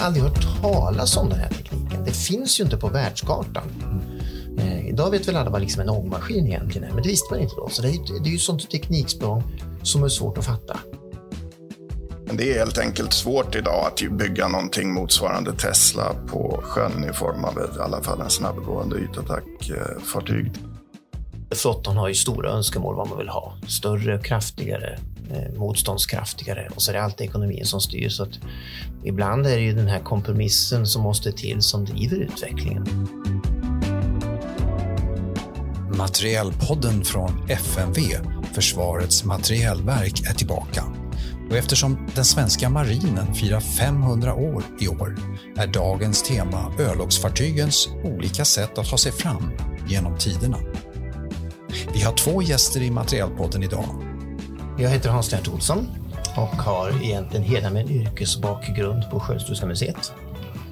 aldrig hört talas om den här tekniken. Det finns ju inte på världskartan. Eh, idag vet väl alla vad liksom en ångmaskin egentligen är, men det visste man inte då. Så det är, det är ju sånt tekniksprång som är svårt att fatta. Det är helt enkelt svårt idag att bygga någonting motsvarande Tesla på sjön i form av i alla fall en snabbgående ytattackfartyg. Flottan har ju stora önskemål vad man vill ha. Större, kraftigare, Eh, motståndskraftigare och så är det alltid ekonomin som styr. Så att ibland är det ju den här kompromissen som måste till som driver utvecklingen. Materielpodden från FMV, Försvarets materielverk, är tillbaka. Och eftersom den svenska marinen firar 500 år i år är dagens tema örlogsfartygens olika sätt att ta sig fram genom tiderna. Vi har två gäster i Materielpodden idag. Jag heter Hans Lennart Olsson och har egentligen hela min yrkesbakgrund på Sjöhistoriska museet.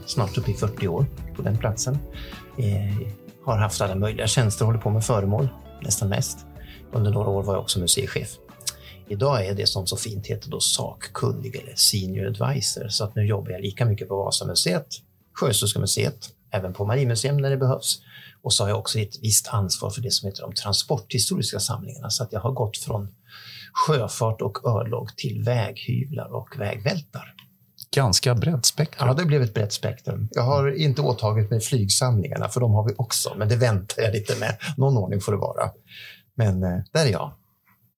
Snart uppe i 40 år på den platsen. Eh, har haft alla möjliga tjänster och håller på med föremål, nästan mest. Under några år var jag också museichef. Idag är det som så fint heter då sakkunnig eller senior advisor, så att nu jobbar jag lika mycket på Vasamuseet, Sjöhistoriska museet, även på Marinmuseum när det behövs. Och så har jag också ett visst ansvar för det som heter de transporthistoriska samlingarna, så att jag har gått från sjöfart och örlog till väghyvlar och vägvältar. Ganska brett spektrum. Ja, det blev ett brett spektrum. Jag har inte åtagit mig flygsamlingarna, för de har vi också, men det väntar jag lite med. Någon ordning får det vara. Men eh, där är jag.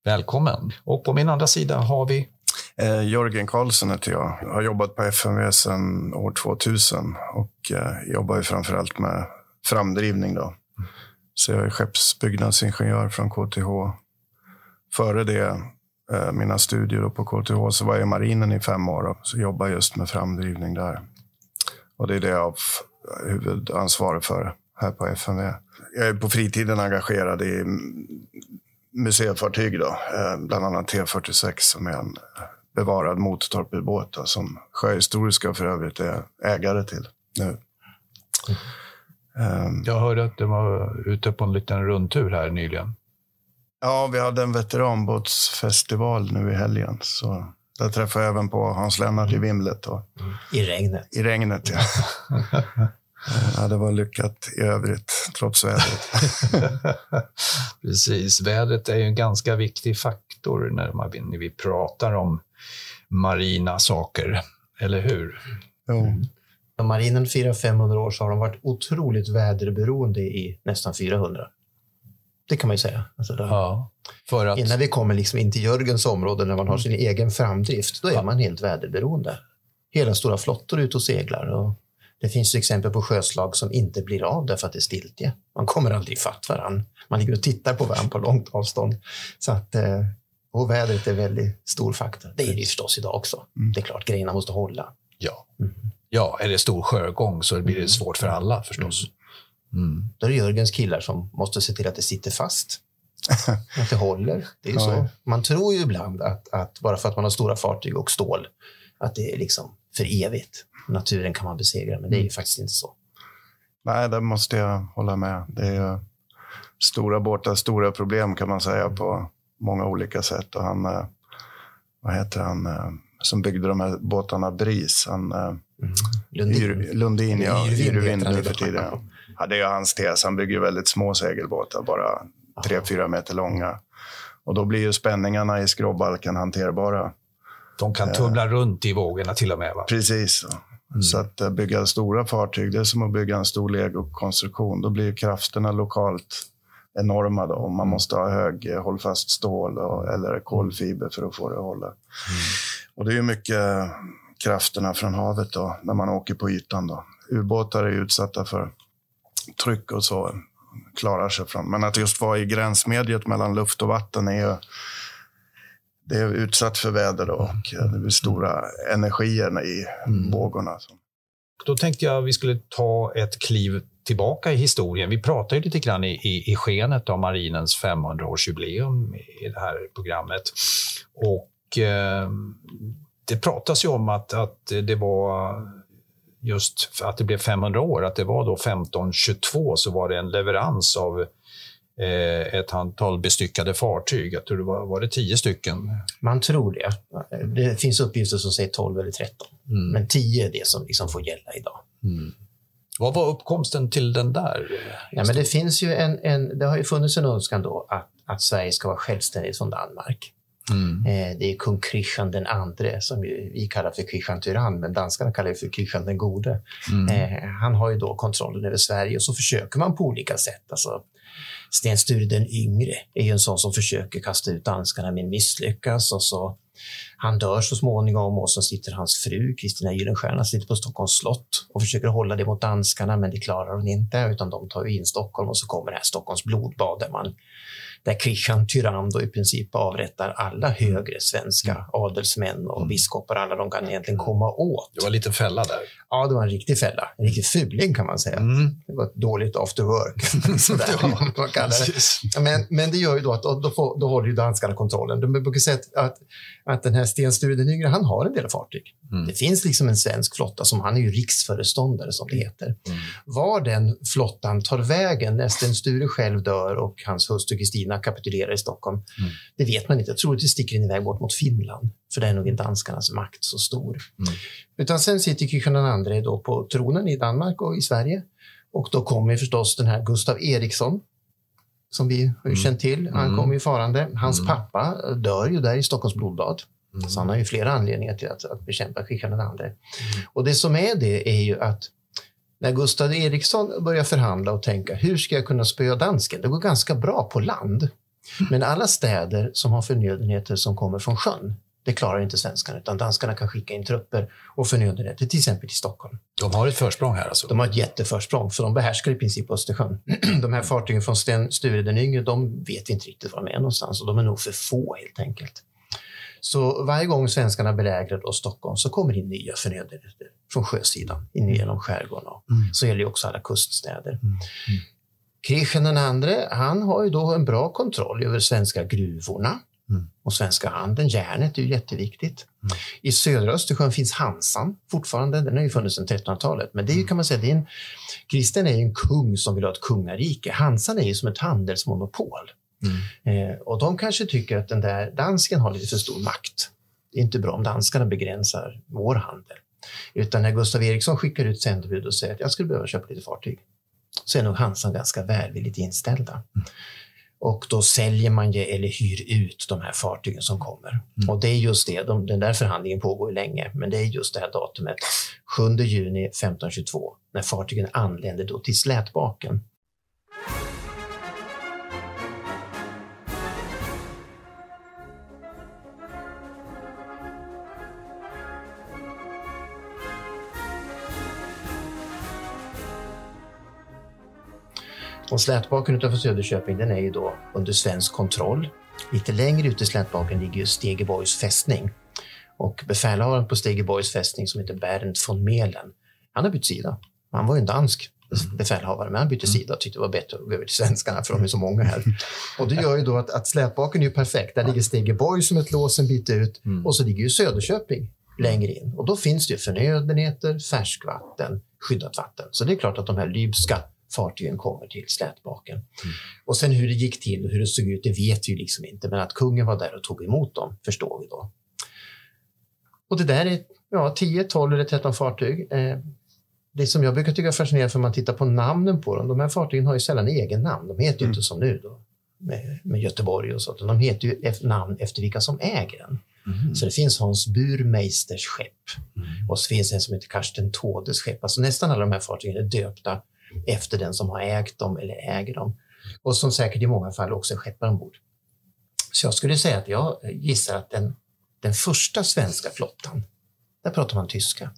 Välkommen. Och på min andra sida har vi Eh, Jörgen Karlsson heter jag. Jag har jobbat på FMV sedan år 2000 och eh, jobbar ju framförallt med framdrivning. Då. Så jag är skeppsbyggnadsingenjör från KTH. Före det, eh, mina studier på KTH, så var jag i marinen i fem år och så jobbade just med framdrivning där. Och det är det jag har huvudansvar för här på FMV. Jag är på fritiden engagerad i museifartyg, då, eh, bland annat T46 som är en bevarad motortorpedbåt som Sjöhistoriska för övrigt är ägare till nu. Um, jag hörde att du var ute på en liten rundtur här nyligen. Ja, vi hade en veteranbåtsfestival nu i helgen. Så där träffade jag även på Hans Lennart i vimlet. Och, I regnet? I regnet, ja. Ja, det var lyckat i övrigt, trots vädret. Precis. Vädret är ju en ganska viktig faktor när, man, när vi pratar om marina saker, eller hur? Jo. Mm. Om marinen firar 500 år så har de varit otroligt väderberoende i nästan 400. Det kan man ju säga. Alltså då, ja, för att... Innan vi kommer liksom in till Jörgens område, när man har sin egen framdrift, då är ja. man helt väderberoende. Hela stora flottor är ute och seglar. Och det finns exempel på sjöslag som inte blir av därför att det är stiltje. Man kommer aldrig ifatt varann. Man ligger och tittar på varandra på långt avstånd. Så att, eh, och vädret är en väldigt stor faktor. Det är det förstås idag också. Mm. Det är klart, grejerna måste hålla. Ja. Mm. ja, är det stor sjögång så blir det mm. svårt för alla förstås. Mm. Då är det Jörgens killar som måste se till att det sitter fast. att det håller. Det är ja. så. Man tror ju ibland att, att bara för att man har stora fartyg och stål, att det är liksom för evigt naturen kan man besegra, men det är ju mm. faktiskt inte så. Nej, det måste jag hålla med. Det är stora båtar, stora problem kan man säga på många olika sätt. Och han, eh, vad heter han, eh, som byggde de här båtarna, Bris, han, eh, mm. Lundin. Yr, Lundin, ja, Yrvin nu för tiden. Ja, det är hans tes. Han bygger väldigt små segelbåtar, bara 3-4 meter långa. Och då blir ju spänningarna i skrovbalken hanterbara. De kan tumla eh, runt i vågorna till och med. Va? Precis. Mm. Så att uh, bygga stora fartyg, det är som att bygga en stor legokonstruktion. Då blir krafterna lokalt enorma. Då. Man mm. måste ha hög uh, hållfast stål och, eller kolfiber för att få det att hålla. Mm. Och det är mycket krafterna från havet då, när man åker på ytan. Då. Ubåtar är utsatta för tryck och så, klarar sig från. Men att just vara i gränsmediet mellan luft och vatten är ju det är utsatt för väder och det blir stora energier i mm. vågorna. Då tänkte jag att vi skulle ta ett kliv tillbaka i historien. Vi pratar ju lite grann i, i, i skenet av marinens 500-årsjubileum i det här programmet. Och eh, det pratas ju om att, att det var just att det blev 500 år, att det var då 1522 så var det en leverans av eh, ett antal bestyckade fartyg. Jag tror det var, var det tio stycken. Man tror det. Det finns uppgifter som säger 12 eller 13. Mm. Men 10 är det som liksom får gälla idag. Mm. Vad var uppkomsten till den där? Ja, men det finns ju en, en, det har ju funnits en önskan då att, att Sverige ska vara självständigt från Danmark. Mm. Eh, det är kung Kristian den andre som vi kallar för Kristian Tyrann, men danskarna kallar det för Kristian den gode. Mm. Eh, han har ju då kontrollen över Sverige och så försöker man på olika sätt. Alltså, Sten Sture den yngre är ju en sån som försöker kasta ut danskarna men misslyckas. Och så, han dör så småningom och så sitter hans fru Kristina Gyllenstierna sitter på Stockholms slott och försöker hålla det mot danskarna men det klarar hon inte utan de tar in Stockholm och så kommer det här Stockholms blodbad där man där Christian Tyrann då i princip avrättar alla högre svenska adelsmän och biskopar, alla de kan egentligen komma åt. Det var en liten fälla där. Ja, det var en riktig fälla. En riktig fuling kan man säga. Mm. Det var ett dåligt after work. Sådär, Ja, man kallar det. Men, men det gör ju då att då, får, då håller ju danskarna kontrollen. De brukar säga att, att, att den här Sten Sture den yngre, han har en del fartyg. Mm. Det finns liksom en svensk flotta som han är ju riksföreståndare som det heter. Mm. Var den flottan tar vägen när Sten Sture själv dör och hans hustru Kristina kapitulerar i Stockholm, Mm. det vet man inte. Jag tror att det sticker den iväg bort mot Finland, för där är nog inte danskarnas makt så stor. Mm. Utan sen sitter Kristian II då på tronen i Danmark och i Sverige. Och då kommer förstås den här Gustav Eriksson, som vi har Mm. känt till. Han Mm. kommer ju farande. Hans Mm. pappa dör ju där i Stockholms blodbad. Mm. Så han har ju flera anledningar till att, att bekämpa Kristian II. Och det som är det är ju att när Gustav Eriksson börjar förhandla och tänka hur ska jag kunna spöa dansken? Det går ganska bra på land. Men alla städer som har förnödenheter som kommer från sjön, det klarar inte svenskarna utan danskarna kan skicka in trupper och förnödenheter till exempel till Stockholm. De har ett försprång här alltså. De har ett jätteförsprång för de behärskar i princip Östersjön. De här fartygen från Sten Sture den yngre, de vet inte riktigt var de är någonstans och de är nog för få helt enkelt. Så varje gång svenskarna belägrar då Stockholm så kommer det in nya förnödenheter från sjösidan in genom skärgården. Mm. Så gäller ju också alla kuststäder. Mm. Kristian den andre, han har ju då en bra kontroll över svenska gruvorna Mm. och svenska handeln. Järnet är ju jätteviktigt. Mm. I södra Östersjön finns Hansan fortfarande. Den har ju funnits sedan 1300-talet. Men det är Mm. ju, kan man säga, det är en, är ju en kung som vill ha ett kungarike. Hansan är ju som ett handelsmonopol. Mm. Eh, och de kanske tycker att den där dansken har lite för stor makt. Det är inte bra om danskarna begränsar vår handel. Utan när Gustav Eriksson skickar ut sändebud och säger att jag skulle behöva köpa lite fartyg, så är nog Hansan ganska välvilligt inställda. Och då säljer man ju eller hyr ut de här fartygen som kommer. Och det är just det, de, den där förhandlingen pågår länge, men det är just det här datumet, 7 juni 1522, när fartygen anländer då till Slätbaken. Och Slätbaken utanför Söderköping den är ju då under svensk kontroll. Lite längre ut i Slätbaken ligger Stegeborgs fästning. Och befälhavaren på Stegeborgs fästning som heter Bernt von Melen, han har bytt sida. Han var ju en dansk befälhavare, men han bytte sida och tyckte det var bättre att gå över till svenskarna för de är så många här. Och det gör ju då att, att Slätbaken är ju perfekt. Där ligger Stegeborg som ett lås en bit ut Mm. och så ligger ju Söderköping längre in. Och då finns det ju förnödenheter, färskvatten, skyddat vatten. Så det är klart att de här lybska fartygen kommer till Slätbaken. Och sen hur det gick till och hur det såg ut, det vet vi liksom inte. Men att kungen var där och tog emot dem förstår vi då. Och det där är ja, 10, 12 eller 13 fartyg. Eh, det som jag brukar tycka är fascinerande för man tittar på namnen på dem. De här fartygen har ju sällan egen namn. De heter ju inte som nu då med, med Göteborg och så. De heter ju efter, namn efter vilka som äger den. Mm. Så det finns Hans Burmeisters skepp Mm. och så finns en som heter Karsten Tådes skepp. Alltså nästan alla de här fartygen är döpta efter den som har ägt dem eller äger dem. Och som säkert i många fall också är skeppare ombord. Så jag skulle säga att jag gissar att den, den första svenska flottan, där pratar man tyska.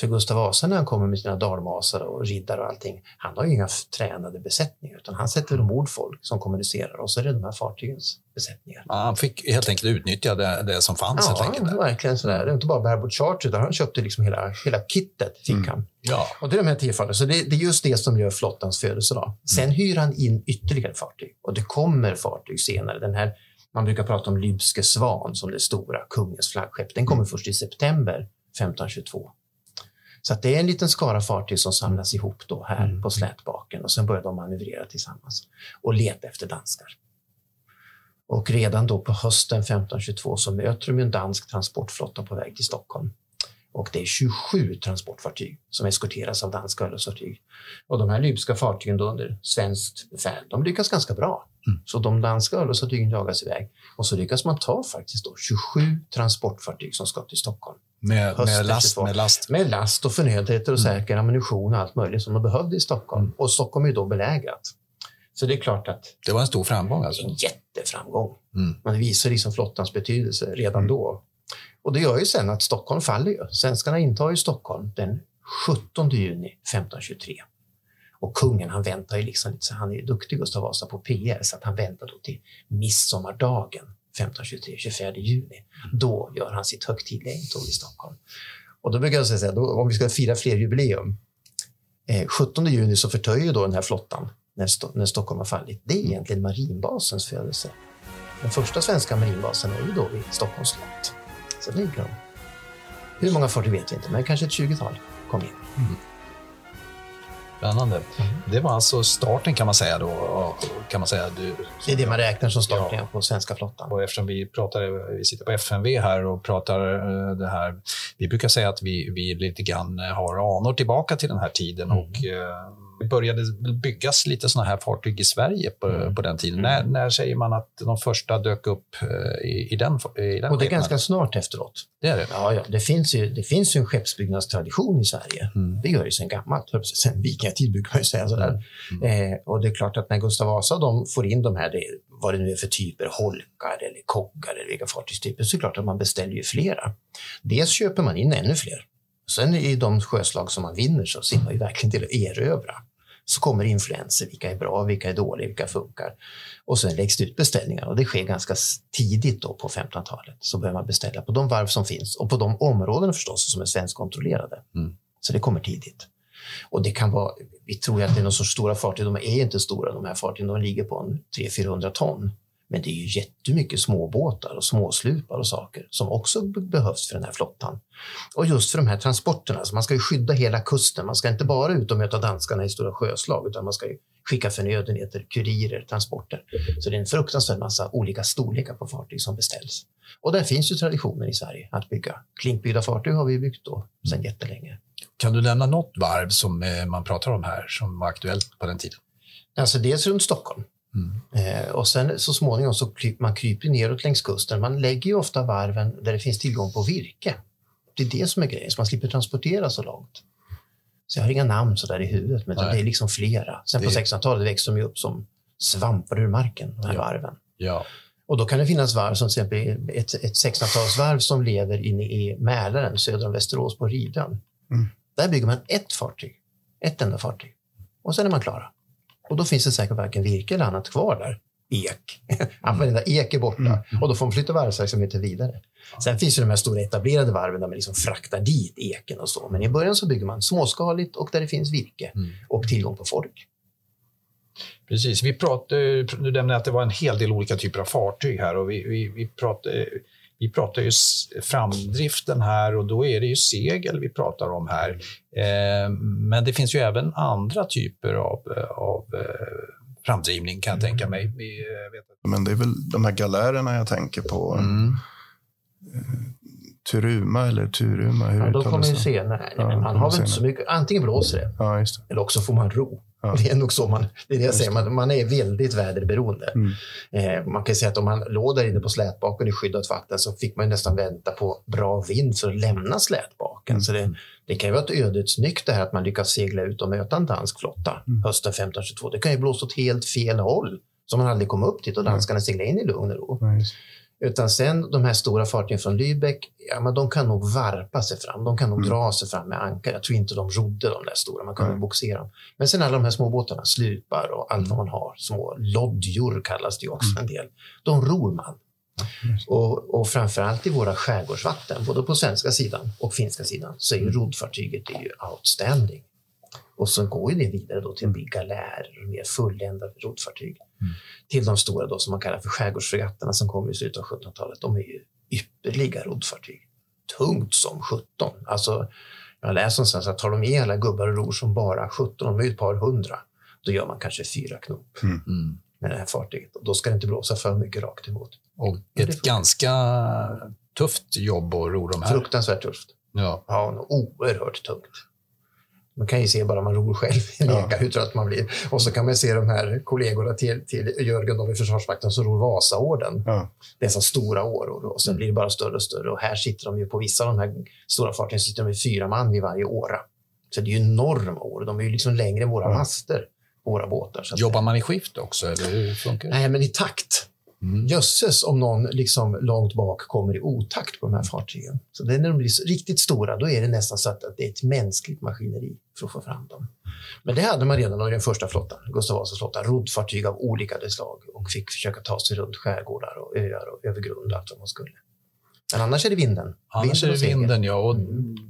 För Gustav Vasa när han kommer med sina dalmasar och riddare och allting, han har ju inga tränade besättningar utan han sätter ombord folk som kommunicerar och så är det de här fartygens besättningar. Ja, han fick helt enkelt utnyttja det, det som fanns. helt Ja, enkelt. där. verkligen sådär. Det är inte bara Bareboat Charter utan han köpte liksom hela, hela kittet. Fick Mm. han. Ja. Och det är de här tillfallen. Så det, det är just det som gör flottans födelsedag. Sen hyr han in ytterligare fartyg och det kommer fartyg senare. Den här, man brukar prata om Lybske Svan som det stora kungens flaggskepp. Den kommer först i september 1522. Så det är en liten skara fartyg som samlas ihop då här Mm. på slätbaken och sen börjar de manövrera tillsammans och leta efter danskar. Och redan då på hösten 1522 så möter de en dansk transportflotta på väg till Stockholm. Och det är 27 transportfartyg som eskorteras av danska örlogsfartyg. Och de här libyska fartygen då under svenskt befäl, de lyckas ganska bra. Mm. Så de danska örlogsfartygen jagas iväg. Och så lyckas man ta faktiskt då 27 transportfartyg som ska till Stockholm. Med, med, last, 22. med last. Med last och förnödenheter och Mm. säker ammunition och allt möjligt som de behövde i Stockholm. Och Stockholm är ju då belägrat. Så det är klart att Det var en stor framgång alltså. en jätteframgång. Mm. Man visar liksom flottans betydelse redan Mm. då. Och det gör ju sen att Stockholm faller ju. Svenskarna intar ju Stockholm den 17 juni 1523. Och kungen han väntar ju liksom han är ju duktig Gustav Vasa på PR, så att han väntar då till midsommardagen 1523, 24 juni. Då gör han sitt högtidliga intåg i Stockholm. Och då brukar jag säga, då, om vi ska fira fler jubileum, eh, 17 juni så förtöjer då den här flottan när, Sto- när Stockholm har fallit. Det är egentligen marinbasens födelse. Den första svenska marinbasen är ju då vid Stockholms slott. Så det är bra. Hur många fartyg vet vi inte, men kanske ett 20-tal kom in. Spännande. Mm. Det var alltså starten kan man säga då. Kan man säga. Du, Det är det man räknar som starten på svenska flottan. Och eftersom vi, pratar, vi sitter på FMV här och pratar eh, det här. Vi brukar säga att vi, vi lite grann har anor tillbaka till den här tiden. Mm. Och, eh, det började byggas lite sådana här fartyg i Sverige på, Mm. på den tiden. Mm. När, när säger man att de första dök upp eh, i, i den, i den Och det är ganska snart efteråt. Det är det? Ja, ja. Det, finns ju, det finns ju en skeppsbyggnadstradition i Sverige. Mm. Det gör ju sedan gammalt. Sen vikingatid brukar man ju säga sådär. Eh, och det är klart att när Gustav Vasa de får in de här, det, vad det nu är för typer, holkar eller koggar eller vilka fartygstyper, så är det klart att man beställer ju flera. Dels köper man in ännu fler. Sen i de sjöslag som man vinner så ser man ju verkligen till att erövra. Så kommer influenser, vilka är bra, vilka är dåliga, vilka funkar. Och sen läggs det ut beställningar och det sker ganska tidigt då på 1500-talet. Så börjar man beställa på de varv som finns och på de områden förstås som är svenskkontrollerade. Mm. Så det kommer tidigt. Och det kan vara, vi tror ju att det är någon sorts stora fartyg, de är inte stora de här fartygen, de ligger på en 300-400 ton. Men det är ju jättemycket småbåtar och småslupar och saker som också be- behövs för den här flottan. Och just för de här transporterna, så man ska ju skydda hela kusten. Man ska inte bara ut och möta danskarna i stora sjöslag, utan man ska ju skicka förnödenheter, kurirer, transporter. Så det är en fruktansvärd massa olika storlekar på fartyg som beställs. Och där finns ju traditionen i Sverige att bygga. Klinkbyggda fartyg har vi byggt då sedan jättelänge. Kan du nämna något varv som eh, man pratar om här som var aktuellt på den tiden? Alltså dels runt Stockholm. Mm. Eh, och sen så småningom så kryp, man kryper neråt längs kusten. Man lägger ju ofta varven där det finns tillgång på virke. Det är det som är grejen, så man slipper transportera så långt. Så jag har inga namn så där i huvudet, men det är liksom flera. Sen på Det- 1600-talet växte de ju upp som svampar ur marken, de här Ja. varven. Ja. Och då kan det finnas varv som till exempel ett, ett 1600-talsvarv som lever inne i Mälaren söder om Västerås på Rivön. Mm. Där bygger man ett fartyg, ett enda fartyg. Och sen är man klara. Och då finns det säkert varken virke eller annat kvar där. Ek. Varenda ek är borta. Mm. Och då får man flytta varvsverksamheten vidare. Sen finns ju de här stora etablerade varven där man liksom fraktar dit eken och så. Men i början så bygger man småskaligt och där det finns virke Mm. och tillgång på folk. Precis. Vi pratade, du nämnde att det var en hel del olika typer av fartyg här och vi, vi, vi pratade vi pratar ju framdriften här och då är det ju segel vi pratar om här. Eh, men det finns ju även andra typer av, av eh, framdrivning kan jag tänka mig. Eh. Men det är väl de här galärerna jag tänker på. Mm. Turuma eller Turuma, hur Ja, får man ju det? se. Nej, Ja, får har väl inte så mycket. Antingen blåser det Ja, just det. eller också får man ro. Ja. Det är nog så man, det är det jag säger, man, man är väldigt väderberoende. Mm. Eh, man kan säga att om man låg där inne på slätbaken i skyddat vatten så fick man nästan vänta på bra vind för att lämna slätbaken. Mm. Så det, det kan ju vara ett ödets nyck det här att man lyckas segla ut och möta en dansk flotta Mm. hösten 1522. Det kan ju blåsa åt helt fel håll som man aldrig kom upp till och danskarna seglade in i lugn och ro. Ja. Utan sen de här stora fartygen från Lübeck, ja, men de kan nog varpa sig fram. De kan nog Mm. dra sig fram med ankar. Jag tror inte de rodde de där stora, man kunde Nej. boxera dem. Men sen alla de här små båtarna, slupar och allt vad man har, små lodjor kallas det ju också en del. De ror man. Och, och framförallt i våra skärgårdsvatten, både på svenska sidan och finska sidan, så är ju roddfartyget det är ju outstanding. Och så går ju det vidare då till att bli galärer, mer fulländade roddfartyg. Till de stora då som man kallar för skärgårdsfregatterna som kommer i slutet av 1700-talet. De är ju ypperliga roddfartyg. Tungt som 17. Alltså, Jag läst någonstans att tar de med alla gubbar och ror som bara 17, de är ett par hundra, då gör man kanske fyra knop Mm. med det här fartyget. Och då ska det inte blåsa för mycket rakt emot. Och ett ganska tufft jobb att ro de här. Fruktansvärt tufft. Ja. Ja, oerhört tungt. Man kan ju se bara man ror själv i Ja. lekar hur trött man blir. Och så kan man se de här kollegorna till, till Jörgen då i Försvarsmakten som ror Vasaorden. Ja. Dessa stora åror. Och sen blir det bara större och större. Och här sitter de ju på vissa av de här stora fartygen sitter de med fyra man vid varje åra. Så det är ju enorma år. De är ju liksom längre än våra Ja. master, våra båtar. Så att Jobbar man i skift också, eller hur funkar det? Nej, men i takt. Mm. Jösses om någon liksom långt bak kommer i otakt på de här fartygen. Så det är när de blir riktigt stora, då är det nästan så att, att det är ett mänskligt maskineri för att få fram dem. Men det hade man redan i den första flottan, Gustav Vasas flotta, roddfartyg av olika slag och fick försöka ta sig runt skärgårdar och öar och över grund och allt vad man skulle. Men annars är det vinden. Annars är det vinden, ja. Och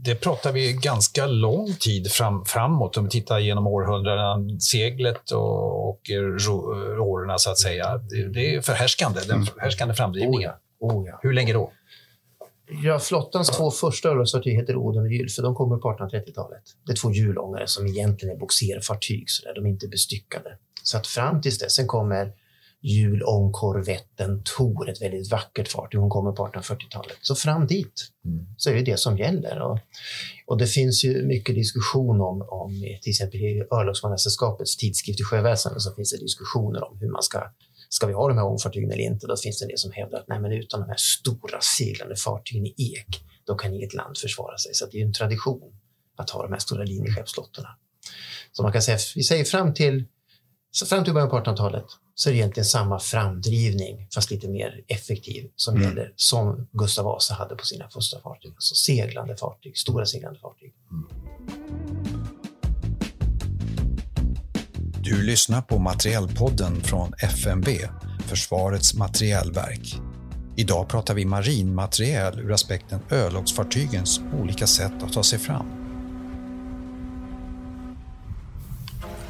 det pratar vi ganska lång tid fram, framåt. Om vi tittar genom århundradena, seglet och, och rårorna så att säga. Det, det är förhärskande, den förhärskande framdrivningen. Oh, ja. Hur länge då? Ja, flottans två första örlogsfartyg heter Oden och Gylfe. De kommer på 1830-talet. Det är två hjulångare som egentligen är bogserfartyg, så där. de är inte bestyckade. Så att fram tills dess, sen kommer hjulångkorvetten Tor, ett väldigt vackert fartyg. Hon kommer på 1840-talet. Så fram dit Mm. så är det det som gäller. Och, och det finns ju mycket diskussion om, om till exempel i Örlogsmannasällskapets tidskrift i sjöväsendet så finns det diskussioner om hur man ska Ska vi ha de här ångfartygen eller inte? Då finns det en del som hävdar att nej, men utan de här stora seglande fartygen i ek, då kan inget land försvara sig. Så det är en tradition att ha de här stora linjeskeppsflottorna. Så man kan säga, vi säger fram till, fram till början på 1800-talet så är det egentligen samma framdrivning, fast lite mer effektiv, som Mm. gäller som Gustav Vasa hade på sina första fartyg. Alltså seglande fartyg, stora seglande fartyg. Du lyssnar på Materielpodden från FMV, Försvarets materielverk. Idag pratar vi marinmateriel ur aspekten örlogsfartygens olika sätt att ta sig fram.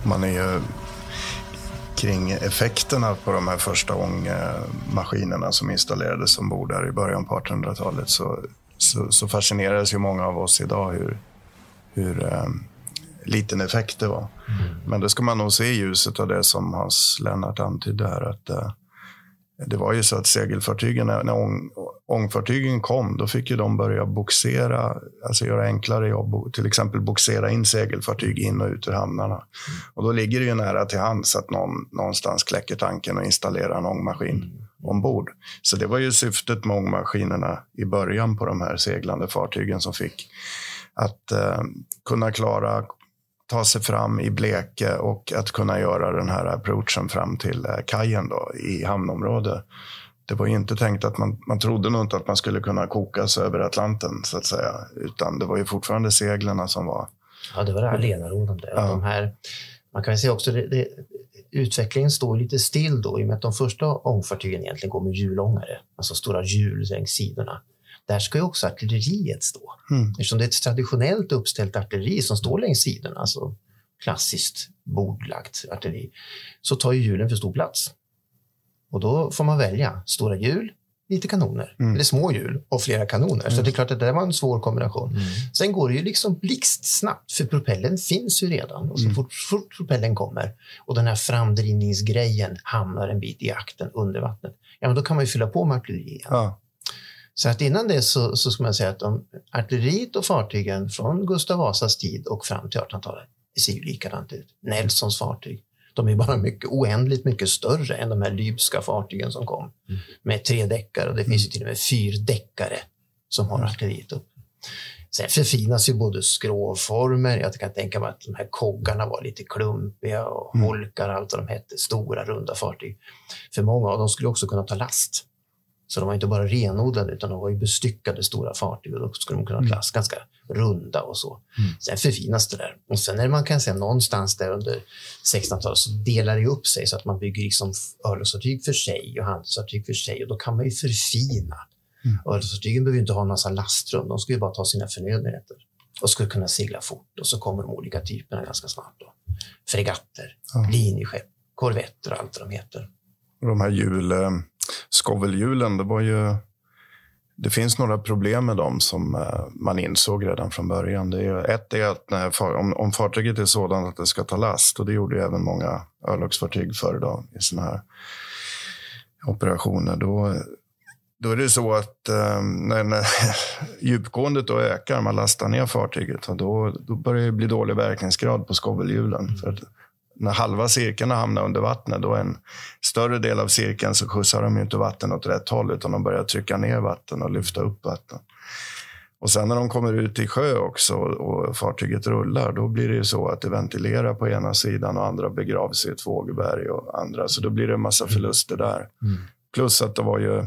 Man är ju kring effekterna på de här första ångmaskinerna som installerades ombord där i början på 1800-talet så, så, så fascineras ju många av oss idag hur, hur eh, liten effekt det var. Men det ska man nog se i ljuset av det som Hans Lennart antydde här. Att, eh, det var ju så att segelfartygen, när när ång, ångfartygen kom, då fick ju de börja boxera, alltså göra enklare jobb, till exempel boxera in segelfartyg in och ut ur hamnarna. Och då ligger det ju nära till hands att någon någonstans kläcker tanken och installerar en ångmaskin ombord. Så det var ju syftet med ångmaskinerna i början på de här seglande fartygen som fick att eh, kunna klara ta sig fram i bleke och att kunna göra den här approachen fram till eh, kajen då, i hamnområdet. Det var inte tänkt att man, man trodde nog inte att man skulle kunna koka sig över Atlanten så att säga, utan det var ju fortfarande seglen som var Ja, det var det allenarådande. Ja. De här, man kan ju säga också det, det, utvecklingen står lite still då i och med att de första ångfartygen egentligen går med hjulångare, alltså stora hjul längs sidorna. Där ska ju också artilleriet stå. Mm. Eftersom det är ett traditionellt uppställt artilleri som står längs sidorna, alltså klassiskt bordlagt artilleri, så tar ju hjulen för stor plats. Och då får man välja stora hjul, lite kanoner, Mm. eller små hjul och flera kanoner. Så det är klart att det där var en svår kombination. Sen går det ju liksom blixtsnabbt, för propellen finns ju redan. Och så Mm. fort, fort propellen kommer och den här framdrivningsgrejen hamnar en bit i akten under vattnet, ja, men då kan man ju fylla på med artilleri igen. Ja, Så att innan det så, så ska man säga att de, artilleriet och fartygen från Gustav Vasas tid och fram till 1800-talet, det ser ju likadant ut. Nelsons fartyg, de är bara mycket, oändligt mycket större än de här lybska fartygen som kom med tre däckare och det finns ju till och med fyrdäckare som har artilleriet upp. Sen förfinas ju både skrovformer, jag kan tänka mig att de här koggarna var lite klumpiga och Mm. holkar, allt vad de hette, stora runda fartyg. För många av dem skulle också kunna ta last. Så de var inte bara renodlade utan de var ju bestyckade stora fartyg och då skulle de kunna ha klass ganska runda och så. Mm. Sen förfinas det där. Och sen när man kan säga någonstans där under 1600-talet så delar det upp sig så att man bygger liksom örlogsfartyg för sig och handelsfartyg för sig och då kan man ju förfina. Mm. Örlogsfartygen behöver inte ha en massa lastrum, de ska ju bara ta sina förnödenheter och skulle kunna segla fort och så kommer de olika typerna ganska snart. Då. Fregatter, Ja. linjeskepp, korvetter och allt vad de heter. de här hjul, eh, skovelhjulen, det var ju det finns några problem med dem som eh, man insåg redan från början. Det är, ett är att eh, när, om, om fartyget är sådant att det ska ta last, och det gjorde även många örlogsfartyg förr då, i sådana här operationer, då, då är det så att eh, när, när djupgåendet då ökar, man lastar ner fartyget, då, då börjar det bli dålig verkningsgrad på skovelhjulen. Mm. För när halva cirkeln hamnar under vattnet, då en större del av cirkeln så skjutsar de inte vatten åt rätt håll, utan de börjar trycka ner vatten och lyfta upp vatten. Och sen när de kommer ut i sjö också och fartyget rullar, då blir det ju så att det ventilerar på ena sidan och andra begravs i ett vågberg och andra. Så då blir det en massa mm. förluster där. Mm. Plus att det var ju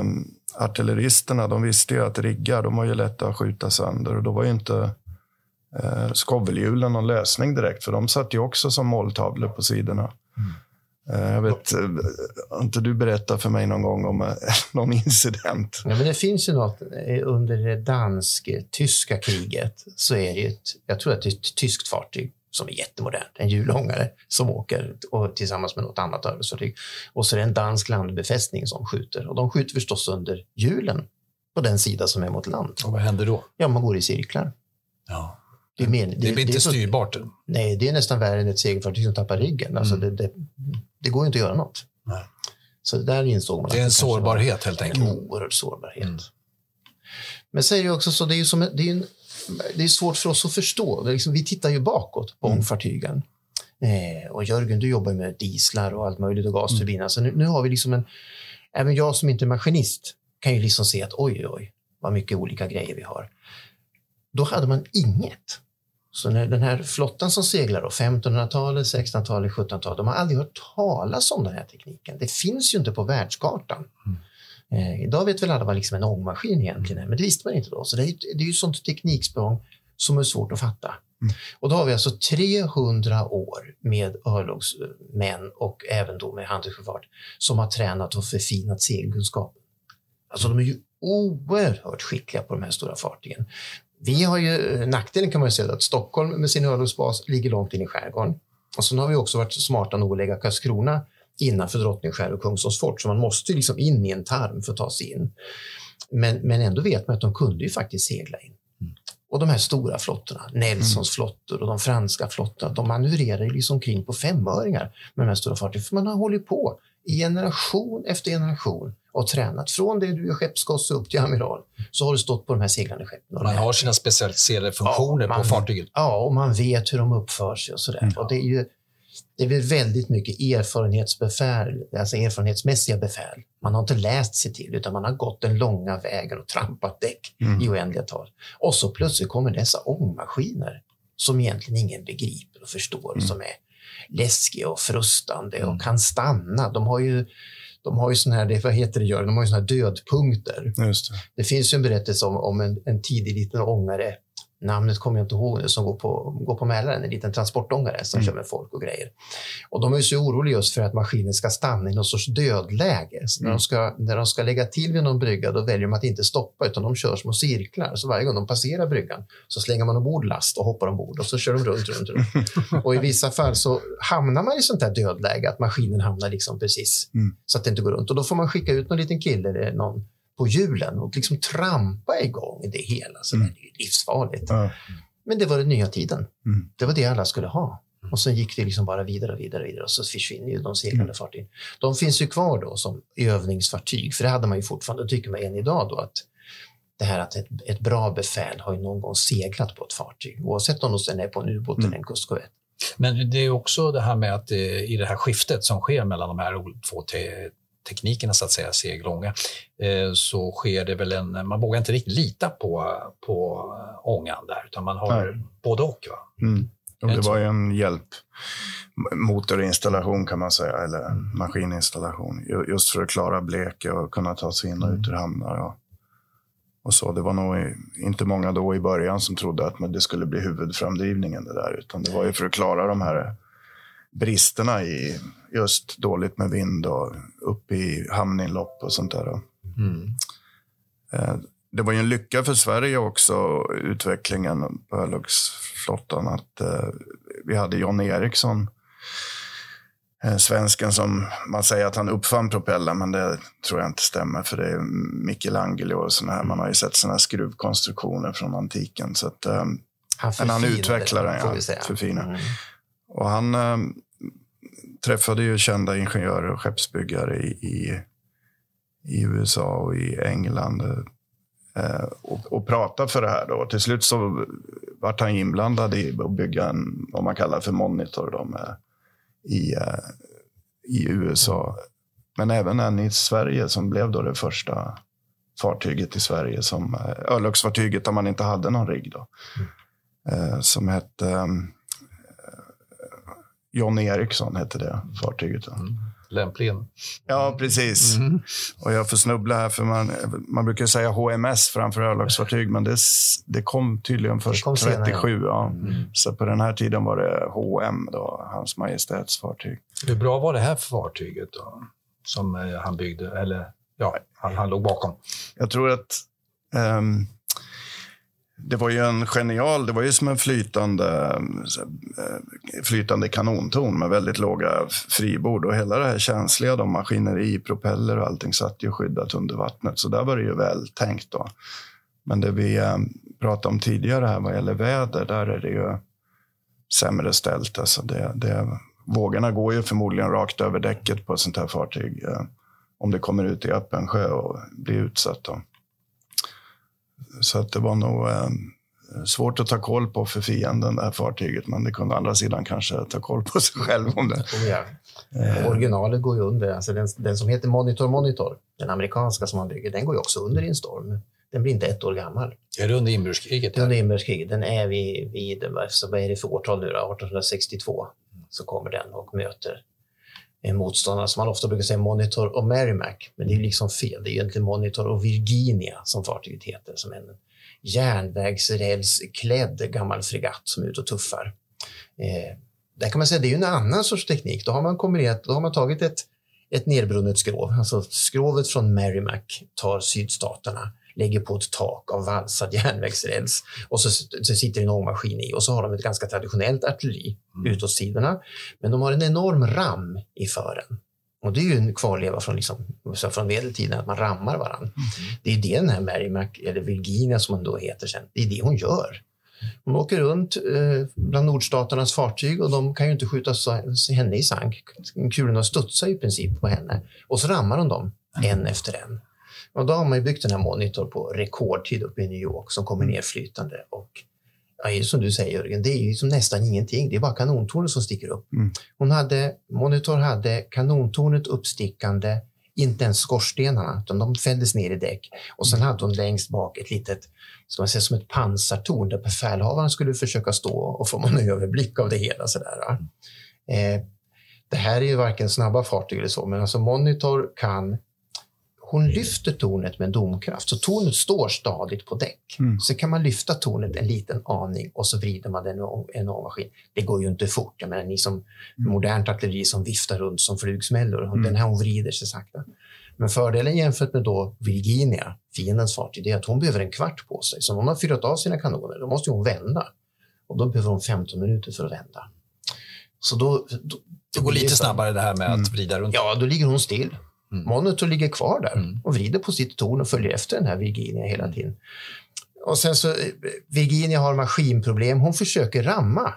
um, artilleristerna, de visste ju att riggar, de var ju lätta att skjuta sönder och då var ju inte eh, skovelhjulen någon lösning direkt, för de satt ju också som måltavlor på sidorna. Mm. Eh, jag vet, eh, har inte du berättat för mig någon gång om eh, någon incident? Ja, men det finns ju något. Under det dansk-tyska kriget så är det ett, jag tror att det är ett tyskt fartyg som är jättemodernt, en hjulångare som åker och, tillsammans med något annat örlogsfartyg. Och så är det en dansk landbefästning som skjuter och de skjuter förstås under hjulen på den sida som är mot land. Och vad händer då? Ja, man går i cirklar. Ja. Det, är men, det, det blir inte det styrbart? Nej, det är nästan värre än ett segelfartyg som tappar riggen. Alltså mm. det, det, går inte att göra något. Nej. Så där insåg man. Det är en sårbarhet helt enkelt? En oerhörd sårbarhet. Mm. Men säger också så, det är som, det är en, det är svårt för oss att förstå. Liksom, vi tittar ju bakåt på mm. ångfartygen. Eh, och Jörgen, du jobbar med dieslar och allt möjligt och gasturbiner. Mm. Så nu, nu, har vi liksom en... Även jag som inte är maskinist kan ju liksom se att oj, oj, vad mycket olika grejer vi har. Då hade man inget. Så när den här flottan som seglar, 1500-talet, 1600-talet, 1700-talet, de har aldrig hört talas om den här tekniken. Det finns ju inte på världskartan. Mm. Eh, idag vet väl alla vad liksom en ångmaskin egentligen är, men det visste man inte då. Så det är, det är ju sånt tekniksprång som är svårt att fatta. Mm. Och då har vi alltså 300 år med örlogsmän och även då med handelssjöfart som har tränat och förfinat segelkunskapen. Alltså de är ju oerhört skickliga på de här stora fartygen. Vi har ju nackdelen kan man ju säga att Stockholm med sin örlogsbas ligger långt in i skärgården. Och sen har vi också varit smarta nog att lägga Karlskrona innanför Drottningskär och Kungsholms fort, så man måste liksom in i en tarm för att ta sig in. Men, men ändå vet man att de kunde ju faktiskt segla in. Mm. Och de här stora flottorna, Nelsons mm. flottor och de franska flottorna, de manövrerar liksom kring på femöringar med de här stora fartygen. För man har hållit på i generation efter generation och tränat. Från det du är skeppskosse upp till amiral så har du stått på de här seglande skeppen. Man har sina specialiserade funktioner ja, man, på fartyget. Ja, och man vet hur de uppför sig och sådär. Mm. Och det är ju det är väldigt mycket erfarenhetsbefäl, alltså erfarenhetsmässiga befäl. Man har inte läst sig till, utan man har gått den långa vägen och trampat däck mm. i oändliga tal. Och så plötsligt kommer dessa ångmaskiner som egentligen ingen begriper och förstår, mm. som är läskiga och frustande och mm. kan stanna. De har ju de har ju sån här, vad heter det, de har ju såna här dödpunkter. Det. det. finns ju en berättelse om, om en, en tidig liten ångare namnet kommer jag inte ihåg, som går på, går på Mälaren, en liten transportångare som mm. kör med folk och grejer. Och de är så oroliga just för att maskinen ska stanna i någon sorts dödläge. Så mm. när, de ska, när de ska lägga till vid någon brygga, då väljer de att inte stoppa, utan de kör små cirklar. Så varje gång de passerar bryggan så slänger man ombord last och hoppar ombord och så kör de runt, runt, runt. och i vissa fall så hamnar man i sånt där dödläge, att maskinen hamnar liksom precis mm. så att det inte går runt. Och då får man skicka ut någon liten kille eller någon på hjulen och liksom trampa igång det hela. Så mm. Det är livsfarligt. Ja. Men det var den nya tiden. Mm. Det var det alla skulle ha. Och sen gick det liksom bara vidare och vidare, vidare och så försvinner ju de seglande mm. fartygen. De finns ju kvar då som övningsfartyg, för det hade man ju fortfarande, tycker man än idag då, att det här att ett, ett, bra befäl har ju någon gång seglat på ett fartyg, oavsett om de sen är på en ubåt mm. eller en kustkorvett. Men det är också det här med att det, i det här skiftet som sker mellan de här två teknikerna så att säga, seglånga, eh, så sker det väl en, man vågar inte riktigt lita på, på ångan där, utan man har Nej. både och. Va? Mm. det var ju en hjälp motorinstallation kan man säga, eller mm. maskininstallation. Just för att klara bleke och kunna ta sig in och ut ur hamnar. Och, och så. Det var nog inte många då i början som trodde att det skulle bli huvudframdrivningen det där, utan det var ju för att klara de här bristerna i just dåligt med vind och upp i hamninlopp och sånt där. Mm. Eh, det var ju en lycka för Sverige också, utvecklingen på örlogsflottan, att eh, vi hade John Eriksson eh, svensken som man säger att han uppfann propellern, men det tror jag inte stämmer för det är Michelangelo och sådana här. Man har ju sett sådana skruvkonstruktioner från antiken. Så att, Han men han förfinade utvecklar den, ja. Förfinar. Mm. Och han träffade ju kända ingenjörer och skeppsbyggare i, i, i USA och i England. Eh, och, och pratade för det här. Då. Till slut så vart han inblandad i att bygga en, vad man kallar för monitor då, med, i, eh, i USA. Men även en i Sverige som blev då det första fartyget i Sverige som eh, örlogsfartyget där man inte hade någon rigg. Då. Eh, som hette eh, John Eriksson hette det fartyget. Då. Lämpligen. Ja, precis. Och jag får snubbla här, för man, man brukar säga HMS framför örlogsfartyg, men det, det kom tydligen först kom senare. 37. Ja. Så på den här tiden var det HM, då, Hans Majestäts fartyg. Hur bra var det här fartyget då? Som eh, han byggde, eller ja, han, han låg bakom. Jag tror att ehm, det var ju en genial, det var ju som en flytande, eh, flytande kanontorn med väldigt låga fribord och hela det här känsliga, de maskineri, propeller och allting satt ju skyddat under vattnet. Så där var det ju väl tänkt då. Men det vi eh, pratade om tidigare här vad gäller väder, där är det ju sämre ställt. Alltså det, det, vågorna går ju förmodligen rakt över däcket på ett sånt här fartyg. Eh, om det kommer ut i öppen sjö och blir utsatt. Då. Så att det var nog eh, svårt att ta koll på för fienden, det här fartyget. Men det kunde å andra sidan kanske ta koll på sig själv om det. Oh, ja. Originalet går ju under. Alltså den, den som heter Monitor Monitor, den amerikanska som man bygger, den går ju också under i en storm. Den blir inte ett år gammal. Är det under inbördeskriget? Den under inbördeskriget, den är vid, vid så vad är det för årtal nu då? 1862 så kommer den och möter motståndare som man ofta brukar säga Monitor och Merrimack. Men det är liksom fel. Det är egentligen Monitor och Virginia som fartyget heter, som en järnvägsrälsklädd gammal fregatt som är ute och tuffar. Eh, där kan man säga det är ju en annan sorts teknik. Då har man kombinerat, då har man tagit ett, ett nedbrunnet skrov, alltså skrovet från Merrimack tar sydstaterna, lägger på ett tak av valsad järnvägsräls och så, så sitter en ångmaskin i och så har de ett ganska traditionellt artilleri utåt sidorna. Men de har en enorm ram i fören. Och det är ju en kvarleva från, liksom, från medeltiden, att man rammar varandra. Det är det den här Merrimack, eller Virginia som hon då heter sen, det är det hon gör. Hon åker runt eh, bland nordstaternas fartyg och de kan ju inte skjuta henne i sank. Kulorna studsar i princip på henne och så rammar hon dem en efter en. Och då har man byggt den här monitor på rekordtid uppe i New York som kommer ner flytande. Och ja, som du säger Jörgen, det är ju som nästan ingenting. Det är bara kanontornet som sticker upp. Mm. Hon hade, monitor hade kanontornet uppstickande, inte ens skorstenarna, utan de fälldes ner i däck. Och sen hade hon längst bak ett litet, ska man säga, som ett pansartorn där befälhavaren skulle försöka stå och få en överblick av det hela. Sådär. Eh, det här är ju varken snabba fartyg eller så, men alltså Monitor kan hon lyfter tornet med en domkraft, så tornet står stadigt på däck. Mm. Så kan man lyfta tornet en liten aning och så vrider man den om- en ångmaskin. Det går ju inte fort. Jag menar, ni som modernt artilleri som viftar runt som flugsmällor, Mm. den här hon vrider sig sakta. Men fördelen jämfört med då Virginia, fiendens fartyg, det är att hon behöver en kvart på sig. Så om hon har fyrat av sina kanoner, då måste hon vända. Och då behöver hon 15 minuter för att vända. Så då, då, Det går lite snabbare det här med att vrida runt. Ja, då ligger hon still. Mm. Monitor ligger kvar där Mm. och vrider på sitt torn och följer efter den här Virginia hela tiden. Och sen så, eh, Virginia har maskinproblem. Hon försöker ramma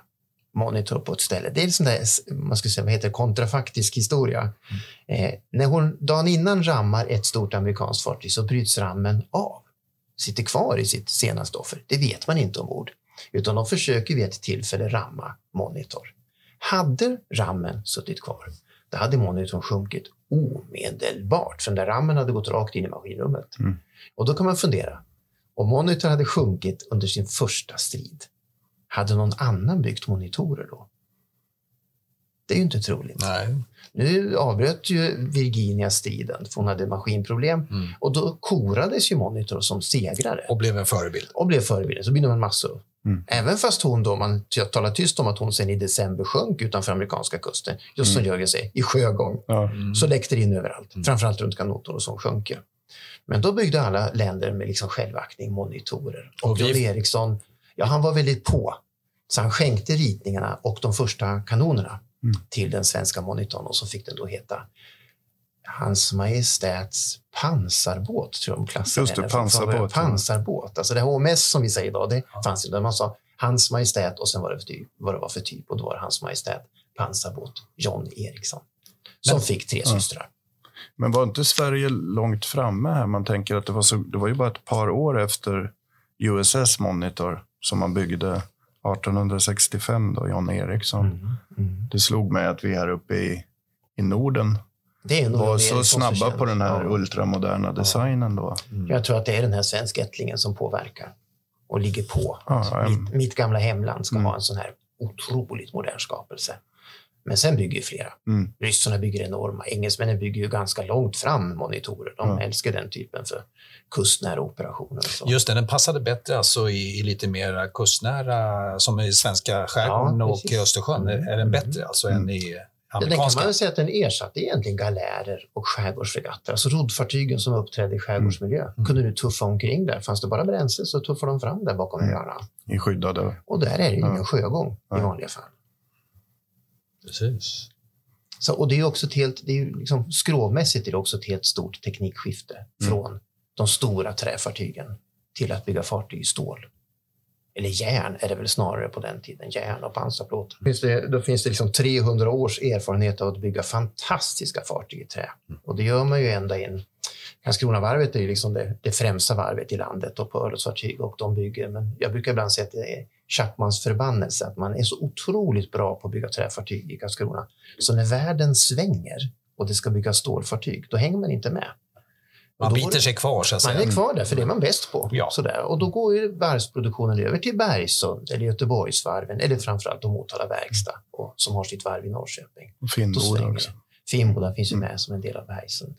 Monitor på ett ställe. Det är en sån där, man ska säga, vad heter kontrafaktisk historia. Eh, när hon dagen innan rammar ett stort amerikanskt fartyg så bryts rammen av. Sitter kvar i sitt senaste offer. Det vet man inte ombord. Utan de försöker vid ett tillfälle ramma Monitor. Hade rammen suttit kvar, då hade monitorn sjunkit omedelbart. För den där rammen hade gått rakt in i maskinrummet. Mm. Och då kan man fundera, om monitor hade sjunkit under sin första strid, hade någon annan byggt monitorer då? Det är ju inte troligt. Nej. Nu avbröt ju Virginia striden, för hon hade maskinproblem. Mm. Och då korades ju Monitor som segrare Och blev en förebild. och blev förebilden. Så bildade man massor. Mm. Även fast hon då, man talar tyst om att hon sen i december sjönk utanför amerikanska kusten, just som Jörgen säger, i sjögång, Ja. så läckte det in överallt. Mm. Framförallt runt kanotor och så sjönk ju. Men då byggde alla länder med liksom självaktning monitorer. Och, Och vi- John Eriksson, ja han var väldigt på. Så han skänkte ritningarna och de första kanonerna till den svenska monitorn och så fick den då heta Hans Majestäts pansarbåt, tror jag de klassade Just det, henne. pansarbåt, ja. Pansarbåt. Alltså det HMS som vi säger idag, det fanns inte. Man sa Hans Majestät och sen var det för typ, vad det var för typ och då var det Hans Majestät pansarbåt John Eriksson. Som fick tre systrar. Men var inte Sverige långt framme här? Man tänker att det var, så, det var ju bara ett par år efter USS Monitor som man byggde 1865, då, John Eriksson. Mm. Det slog mig att vi här uppe i, i Norden var så snabba på den här Ja. ultramoderna designen då. Jag tror att det är den här svenskättlingen som påverkar och ligger på. Ja, Alltså, mitt, mitt gamla hemland ska Mm. ha en sån här otroligt modern skapelse. Men sen bygger ju flera. Mm. Ryssarna bygger enorma. Engelsmännen bygger ju ganska långt fram monitorer. De Ja. älskar den typen för kustnära operationer. Och så. Just det, den passade bättre alltså i, i lite mer kustnära, som i svenska skärgården Ja, och precis. Östersjön. Mm. Är den bättre alltså än i Ja, Den kan amerikanska? man säga att den ersatte egentligen galärer och skärgårdsfregatter. Alltså roddfartygen som uppträdde i skärgårdsmiljö. Kunde du tuffa omkring där. Fanns det bara bränsle så tuffade de fram där bakom Mm. öarna. I skyddade. Och där är det ju Ja. ingen sjögång i Nej. vanliga fall. Precis. Så, och det är ju också ett helt, det är liksom, skrovmässigt är det också ett helt stort teknikskifte Mm. från de stora träfartygen till att bygga fartyg i stål. Eller järn är det väl snarare på den tiden, järn och pansarplåt. Då finns det liksom 300 års erfarenhet av att bygga fantastiska fartyg i trä. Och det gör man ju ända in. Karlskronavarvet är ju liksom det, det främsta varvet i landet och på örlogsfartyg och de bygger, men jag brukar ibland säga att det är Chapmans förbannelse att man är så otroligt bra på att bygga träfartyg i Karlskrona. Så när världen svänger och det ska byggas stålfartyg, då hänger man inte med. Man biter sig kvar så att man säga. är kvar där, för det är man bäst på. Ja. Sådär. Och då går ju varvsproduktionen över till Bergsund eller Göteborgsvarven eller framförallt då Motala Verkstad och, som har sitt varv i Norrköping. Och Finnboda också. Finnboda finns ju med som en del av Bergsund.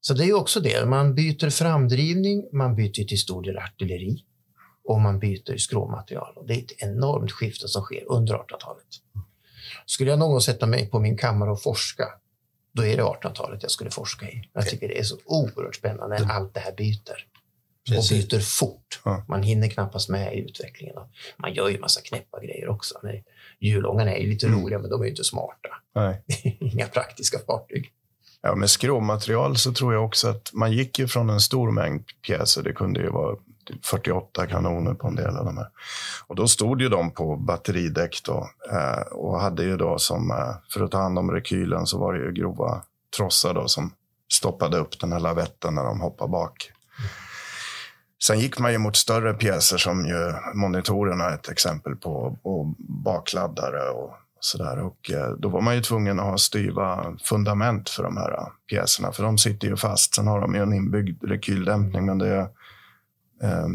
Så det är ju också det. Man byter framdrivning, man byter till stor del artilleri och man byter skrovmaterial. Och det är ett enormt skifte som sker under 1800-talet. Skulle jag någon gång sätta mig på min kammare och forska, då är det 1800-talet jag skulle forska i. Jag tycker det är så oerhört spännande när allt det här byter. Och byter fort. Man hinner knappast med i utvecklingen. Man gör ju massa knäppa grejer också. Hjulångarna är ju lite Mm. roliga, men de är ju inte smarta. Nej. Inga praktiska fartyg. Ja, med skrovmaterial så tror jag också att man gick ju från en stor mängd pjäser. Det kunde ju vara 48 kanoner på en del av de här. Och då stod ju de på batteridäck då, eh, och hade ju då som, eh, för att ta hand om rekylen så var det ju grova trossar då som stoppade upp den här lavetten när de hoppade bak. Sen gick man ju mot större pjäser som ju monitorerna är ett exempel på och bakladdare och sådär. Och eh, då var man ju tvungen att ha styva fundament för de här pjäserna, för de sitter ju fast. Sen har de ju en inbyggd rekyldämpning, men det eh,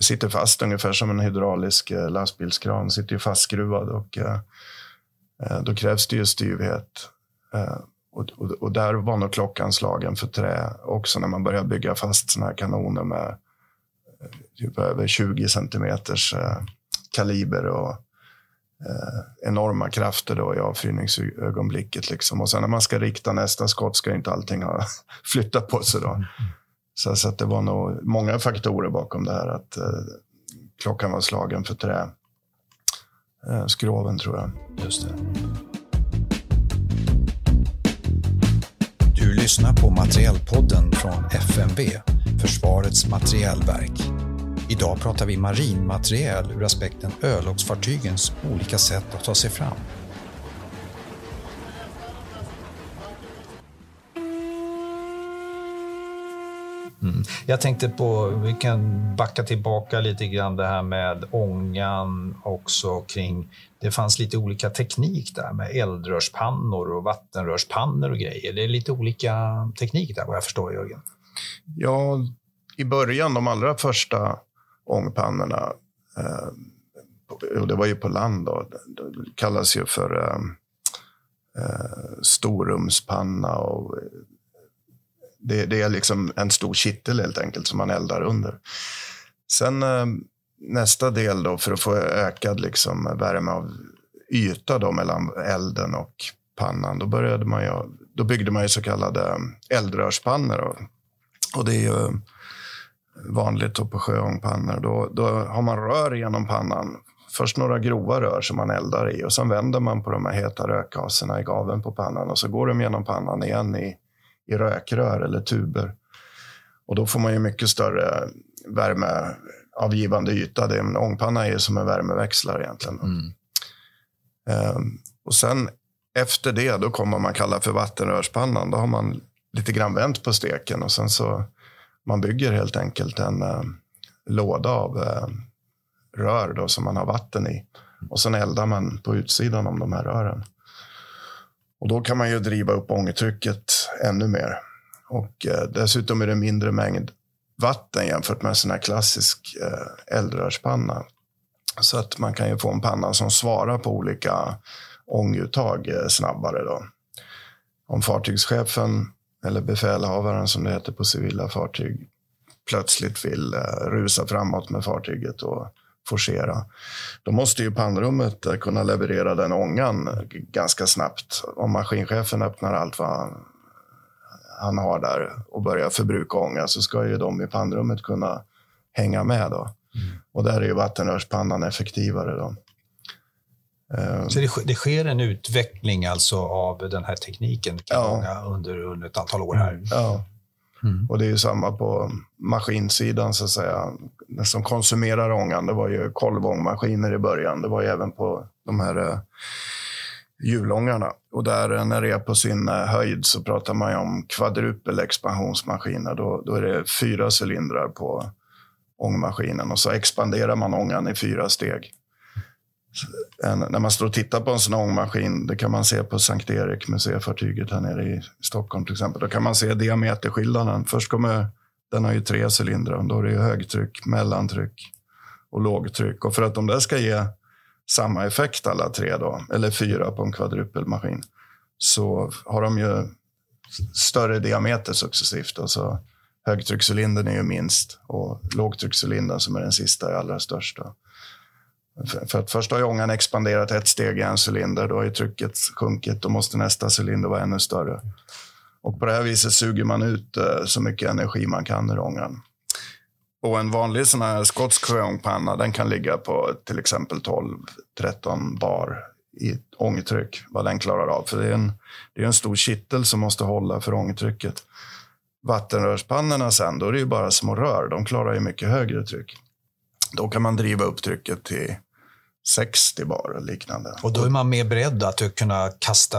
sitter fast ungefär som en hydraulisk eh, lastbilskran, sitter ju fastskruvad och eh, eh då krävs det ju styvhet. Eh, och, och, och där var nog klockan slagen för trä också när man började bygga fast sådana här kanoner med eh, typ över 20 centimeters eh, kaliber och eh, enorma krafter då i avfyrningsögonblicket. Liksom. Och sen när man ska rikta nästa skott ska inte allting ha flyttat på sig. Då. Mm. Så, så att det var nog många faktorer bakom det här. Att eh, klockan var slagen för trä. Eh, skroven tror jag. Just det. Du lyssnar på Materielpodden från FMV, Försvarets materielverk. Idag pratar vi marinmateriel ur aspekten örlogsfartygens olika sätt att ta sig fram. Mm. Jag tänkte på, vi kan backa tillbaka lite grann det här med ångan också kring, det fanns lite olika teknik där med eldrörspannor och vattenrörspannor och grejer. Det är lite olika teknik där vad jag förstår Jörgen. Ja, i början, de allra första ångpannorna, eh, och det var ju på land då, det kallas ju för eh, eh storrumspanna och eh, det, det är liksom en stor kittel helt enkelt som man eldar under. Sen eh, nästa del då för att få ökad liksom, värme av yta då mellan elden och pannan, då, började man ju, då byggde man ju så kallade eh, eldrörspannor. Då. Och det är ju eh, vanligt då på sjöångpannor. Då, då har man rör genom pannan först några grova rör som man eldar i och sen vänder man på de här heta rökgaserna i gaven på pannan och så går de genom pannan igen i, i rökrör eller tuber. Och då får man ju mycket större värmeavgivande yta. Det, en ångpanna är som en värmeväxlare egentligen. Mm. Um, och sen efter det, då kommer man kalla för vattenrörspannan. Då har man lite grann vänt på steken och sen så man bygger helt enkelt en uh, låda av uh, rör då, som man har vatten i. Och sen eldar man på utsidan om de här rören. Och då kan man ju driva upp ångertrycket ännu mer. Och eh, dessutom är det mindre mängd vatten jämfört med en sån här klassisk eh, eldrörspanna. Så att man kan ju få en panna som svarar på olika ånguttag eh, snabbare. Då. Om fartygschefen eller befälhavaren som det heter på civila fartyg plötsligt vill eh, rusa framåt med fartyget och forcera. Då måste ju pannrummet eh, kunna leverera den ångan eh, ganska snabbt. Om maskinchefen öppnar allt vad han har där och börjar förbruka ånga så ska ju de i pannrummet kunna hänga med. Då. Mm. Och där är ju vattenrörspannan effektivare. Då. Ehm. Så det, det, sker en utveckling alltså av den här tekniken ja. under, under ett antal år här? Ja. Mm. Och det är ju samma på maskinsidan så att säga. Det som konsumerar ångan, det var ju kolvångmaskiner i början. Det var ju även på de här eh, hjulångarna. Och där eh, när det är på sin eh, höjd så pratar man ju om kvadrupelexpansionsmaskiner. Då, då är det fyra cylindrar på ångmaskinen och så expanderar man ångan i fyra steg. En, när man står och tittar på en sån ångmaskin, det kan man se på Sankt Erik, museifartyget här nere i Stockholm till exempel. Då kan man se diameterskillnaden. Först kommer, den har ju tre cylindrar, då är det högtryck, mellantryck och lågtryck. Och för att de där ska ge samma effekt alla tre, då, eller fyra på en kvadrupelmaskin, så har de ju större diameter successivt. Alltså, högtryckscylindern är ju minst och lågtryckscylindern som är den sista är allra största. För att först har ångan expanderat ett steg i en cylinder, då har ju trycket sjunkit, då måste nästa cylinder vara ännu större. Och på det här viset suger man ut eh, så mycket energi man kan ur ångan. Och en vanlig sån här skotsk sjöångpanna, den kan ligga på till exempel 12-13 bar i ångtryck, vad den klarar av. För det är, en, det är en stor kittel som måste hålla för ångtrycket. Vattenrörspannorna sen, då är det ju bara små rör. De klarar ju mycket högre tryck. Då kan man driva upp trycket till 60 bar och liknande. Och då är man mer beredd att kunna kasta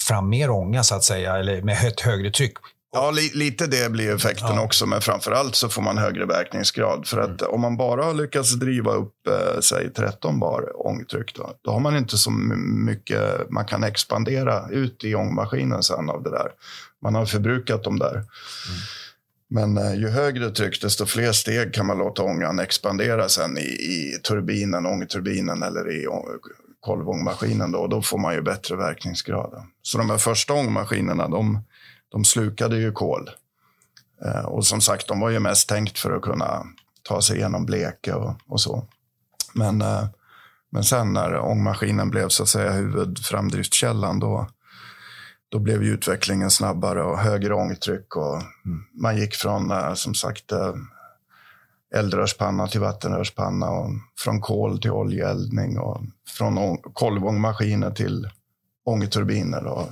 fram mer ånga så att säga, eller med ett högre tryck. Ja, li lite det blir effekten ja. också, men framför allt så får man högre verkningsgrad. För att mm. om man bara har lyckats driva upp, eh, säg 13 bar ångtryck, då, då har man inte så mycket man kan expandera ut i ångmaskinen sen av det där. Man har förbrukat dem där. Mm. Men eh, ju högre tryck, desto fler steg kan man låta ångan expandera sen i, i turbinen, ångturbinen eller i kolvångmaskinen. Då, och då får man ju bättre verkningsgrad. Så de här första ångmaskinerna, de, de slukade ju kol. Eh, och som sagt, de var ju mest tänkt för att kunna ta sig igenom bleke och, och så. Men, eh, men sen när ångmaskinen blev så att säga huvudframdriftskällan, då, då blev utvecklingen snabbare och högre ångtryck. Och man gick från, eh, som sagt, eldrörspanna till vattenrörspanna och från kol till oljeeldning och från kolvångmaskiner till ångturbiner. Och,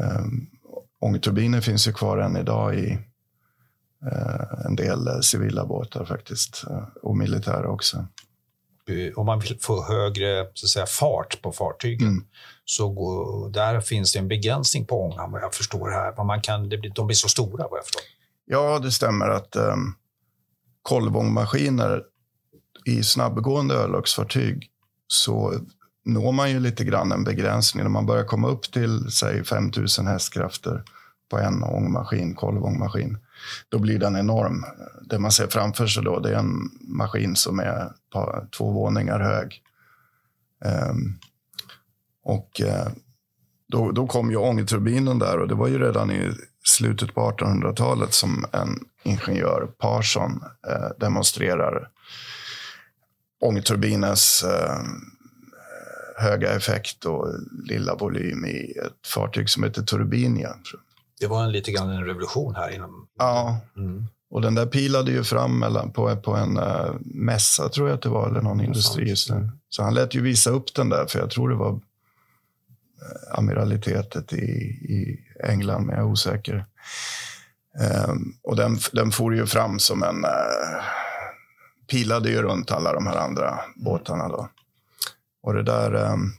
um, ångturbiner finns ju kvar än idag i uh, en del civila båtar faktiskt, uh, och militära också. Om man vill få högre så att säga, fart på fartygen mm så går, där finns det en begränsning på ångan vad jag förstår här. Man kan, det blir, de blir så stora vad jag förstår. Ja, det stämmer att um, kolvångmaskiner i snabbgående örlogsfartyg så når man ju lite grann en begränsning. När man börjar komma upp till säg 5000 hästkrafter på en ångmaskin, kolvångmaskin, då blir den enorm. Det man ser framför sig då, det är en maskin som är två våningar hög. Um, och eh, då, då kom ju ångturbinen där och det var ju redan i slutet på 1800-talet som en ingenjör, Parson, eh, demonstrerar ångturbinens eh, höga effekt och lilla volym i ett fartyg som heter Turbinia. Det var en, lite grann en revolution här inom... Ja. Mm. Och den där pilade ju fram mellan, på, på en uh, mässa, tror jag att det var, eller någon industri. Mm. Så han lät ju visa upp den där, för jag tror det var uh, amiralitetet i, i England, men jag är osäker. Um, och den, den for ju fram som en... Uh, pilade ju runt alla de här andra båtarna. Då. Och det där um,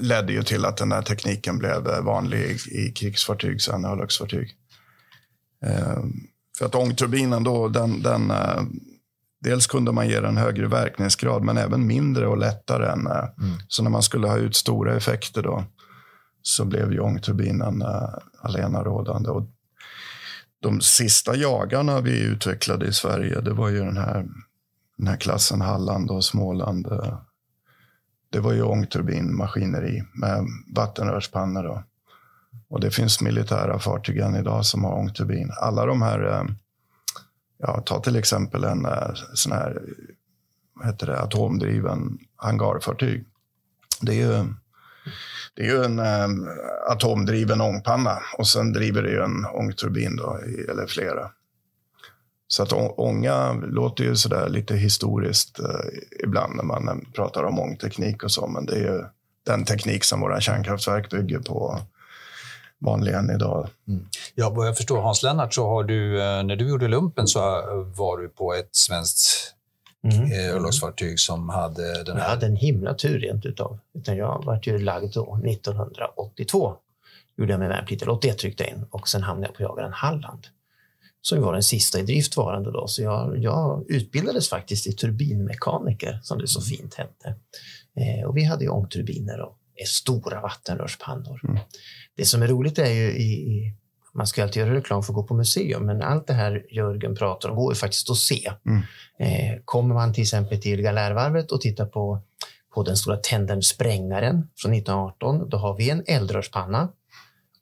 ledde ju till att den här tekniken blev vanlig i, krigsfartyg, sen örlogsfartyg. Um, för att ångturbinen då, den, den uh, dels kunde man ge den högre verkningsgrad, men även mindre och lättare. Än, mm. Så när man skulle ha ut stora effekter då, så blev ju ångturbinen uh, alena rådande. Och de sista jagarna vi utvecklade i Sverige, det var ju den här, den här klassen Halland och Småland. Det var ju ångturbinmaskineri med vattenrörspannor. Då. Och det finns militära fartyg än idag som har ångturbin. Alla de här, eh, ja, ta till exempel en eh, sån här heter det, atomdriven hangarfartyg. Det är ju, det är ju en eh, atomdriven ångpanna och sen driver det ju en ångturbin, då, eller flera. Så att ånga låter ju sådär lite historiskt uh, ibland när man pratar om ångteknik och så, men det är ju den teknik som våra kärnkraftverk bygger på vanligen idag. Mm. Ja, vad jag förstår Hans Lennart, så har du, eh, när du gjorde lumpen så var du på ett svenskt mm. Eh, örlogsfartyg som hade den här... Jag hade en himla tur rent utav. Utan jag var ju lagd då 1982. Gjorde jag min värnplikt, eller 81 ryckte jag in och sen hamnade jag på jagaren Halland. Som var den sista i driftvarande då. Så jag, jag utbildades faktiskt i turbinmekaniker, som det så fint hette. Eh, och vi hade ju ångturbiner och stora vattenrörspannor. Mm. Det som är roligt är ju i, i man ska alltid göra reklam för att gå på museum, men allt det här Jörgen pratar om går ju faktiskt att se. Mm. Eh, kommer man till exempel till Galärvarvet och tittar på, på den stora tändern Sprängaren från 1918, då har vi en eldrörspanna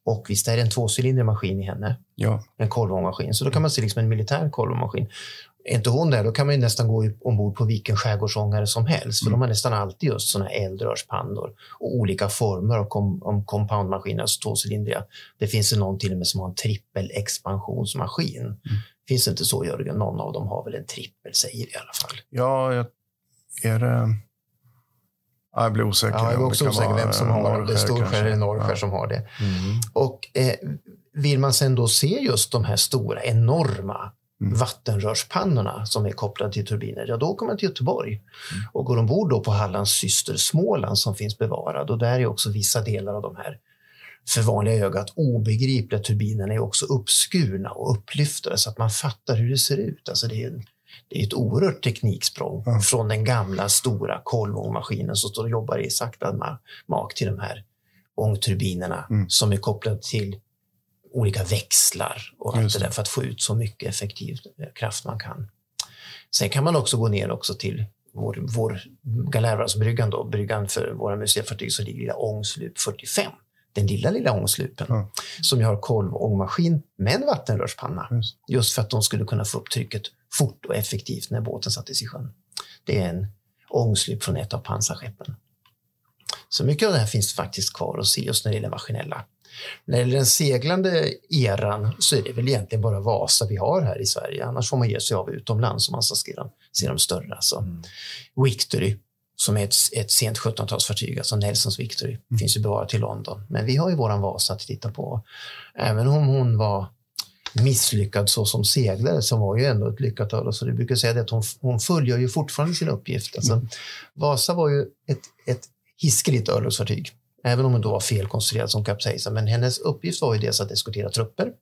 och visst är det en tvåcylindrig maskin i henne. Ja. En kolvångmaskin. Så då kan man se liksom en militär kolvångmaskin. Är inte hon där, då kan man nästan gå ombord på vilken skärgårdsångare som helst. För mm. de har nästan alltid just sådana eldrörspannor och olika former av kom, om compoundmaskiner, alltså tvåcylindriga. Det finns det någon till och med som har en trippelexpansionsmaskin. Mm. Finns det inte så, Jörgen? Någon av dem har väl en trippel, säger i alla fall. Ja, är det... jag blir osäker. Ja, jag är också osäker vem som har det. Storskär eller Norrskär ja. som har det. Mm. Och eh, vill man sen då se just de här stora, enorma Mm. vattenrörspannorna som är kopplade till turbiner, ja då åker man till Göteborg mm. och går ombord då på Hallands syster Småland som finns bevarad. Och där är också vissa delar av de här för vanliga ögat obegripliga turbinerna är också uppskurna och upplyftade så att man fattar hur det ser ut. Alltså det är, det är ett oerhört tekniksprång mm. från den gamla stora kolvångmaskinen som står och jobbar i sakta mak till de här ångturbinerna mm. som är kopplade till olika växlar och allt det där för att få ut så mycket effektiv eh, kraft man kan. Sen kan man också gå ner också till vår, vår Galärvarvsbryggan, då, bryggan för våra museifartyg, så ligger lilla Ångslup 45. Den lilla, lilla ångslupen mm. som har kolvångmaskin med en vattenrörspanna. Just. just för att de skulle kunna få upp trycket fort och effektivt när båten sattes i sjön. Det är en ångslup från ett av pansarskeppen. Så mycket av det här finns faktiskt kvar att se just när det gäller maskinella när det gäller den seglande eran så är det väl egentligen bara Vasa vi har här i Sverige. Annars får man ge sig av utomlands om man ska se dem, se dem större. Alltså. Mm. Victory, som är ett, ett sent 1700-talsfartyg, alltså Nelsons Victory, mm. finns ju bevarat i London. Men vi har ju våran Vasa att titta på. Även om hon var misslyckad så som seglare så var ju ändå ett lyckat öl. Så du brukar säga att hon, hon fullgör ju fortfarande sin uppgift. Alltså, mm. Vasa var ju ett, ett hiskeligt örlogsfartyg även om hon då var felkonstruerad som kapsejsade. Men hennes uppgift var ju dels att eskortera trupper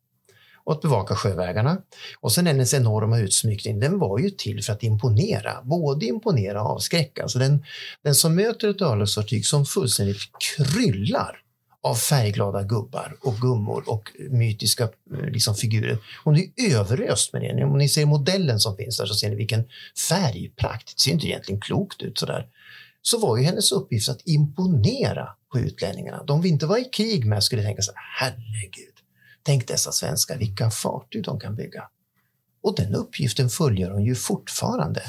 och att bevaka sjövägarna. Och sen hennes enorma utsmyckning, den var ju till för att imponera, både imponera och avskräcka. Alltså den, den som möter ett örlogsfartyg som fullständigt kryllar av färgglada gubbar och gummor och mytiska eh, liksom, figurer. Hon är överöst med det. Om ni ser modellen som finns där så ser ni vilken färgprakt. Det ser inte egentligen klokt ut sådär. Så var ju hennes uppgift att imponera på utlänningarna. De vi inte var i krig med skulle tänka så här, herregud, tänk dessa svenskar, vilka fartyg de kan bygga. Och den uppgiften följer hon ju fortfarande.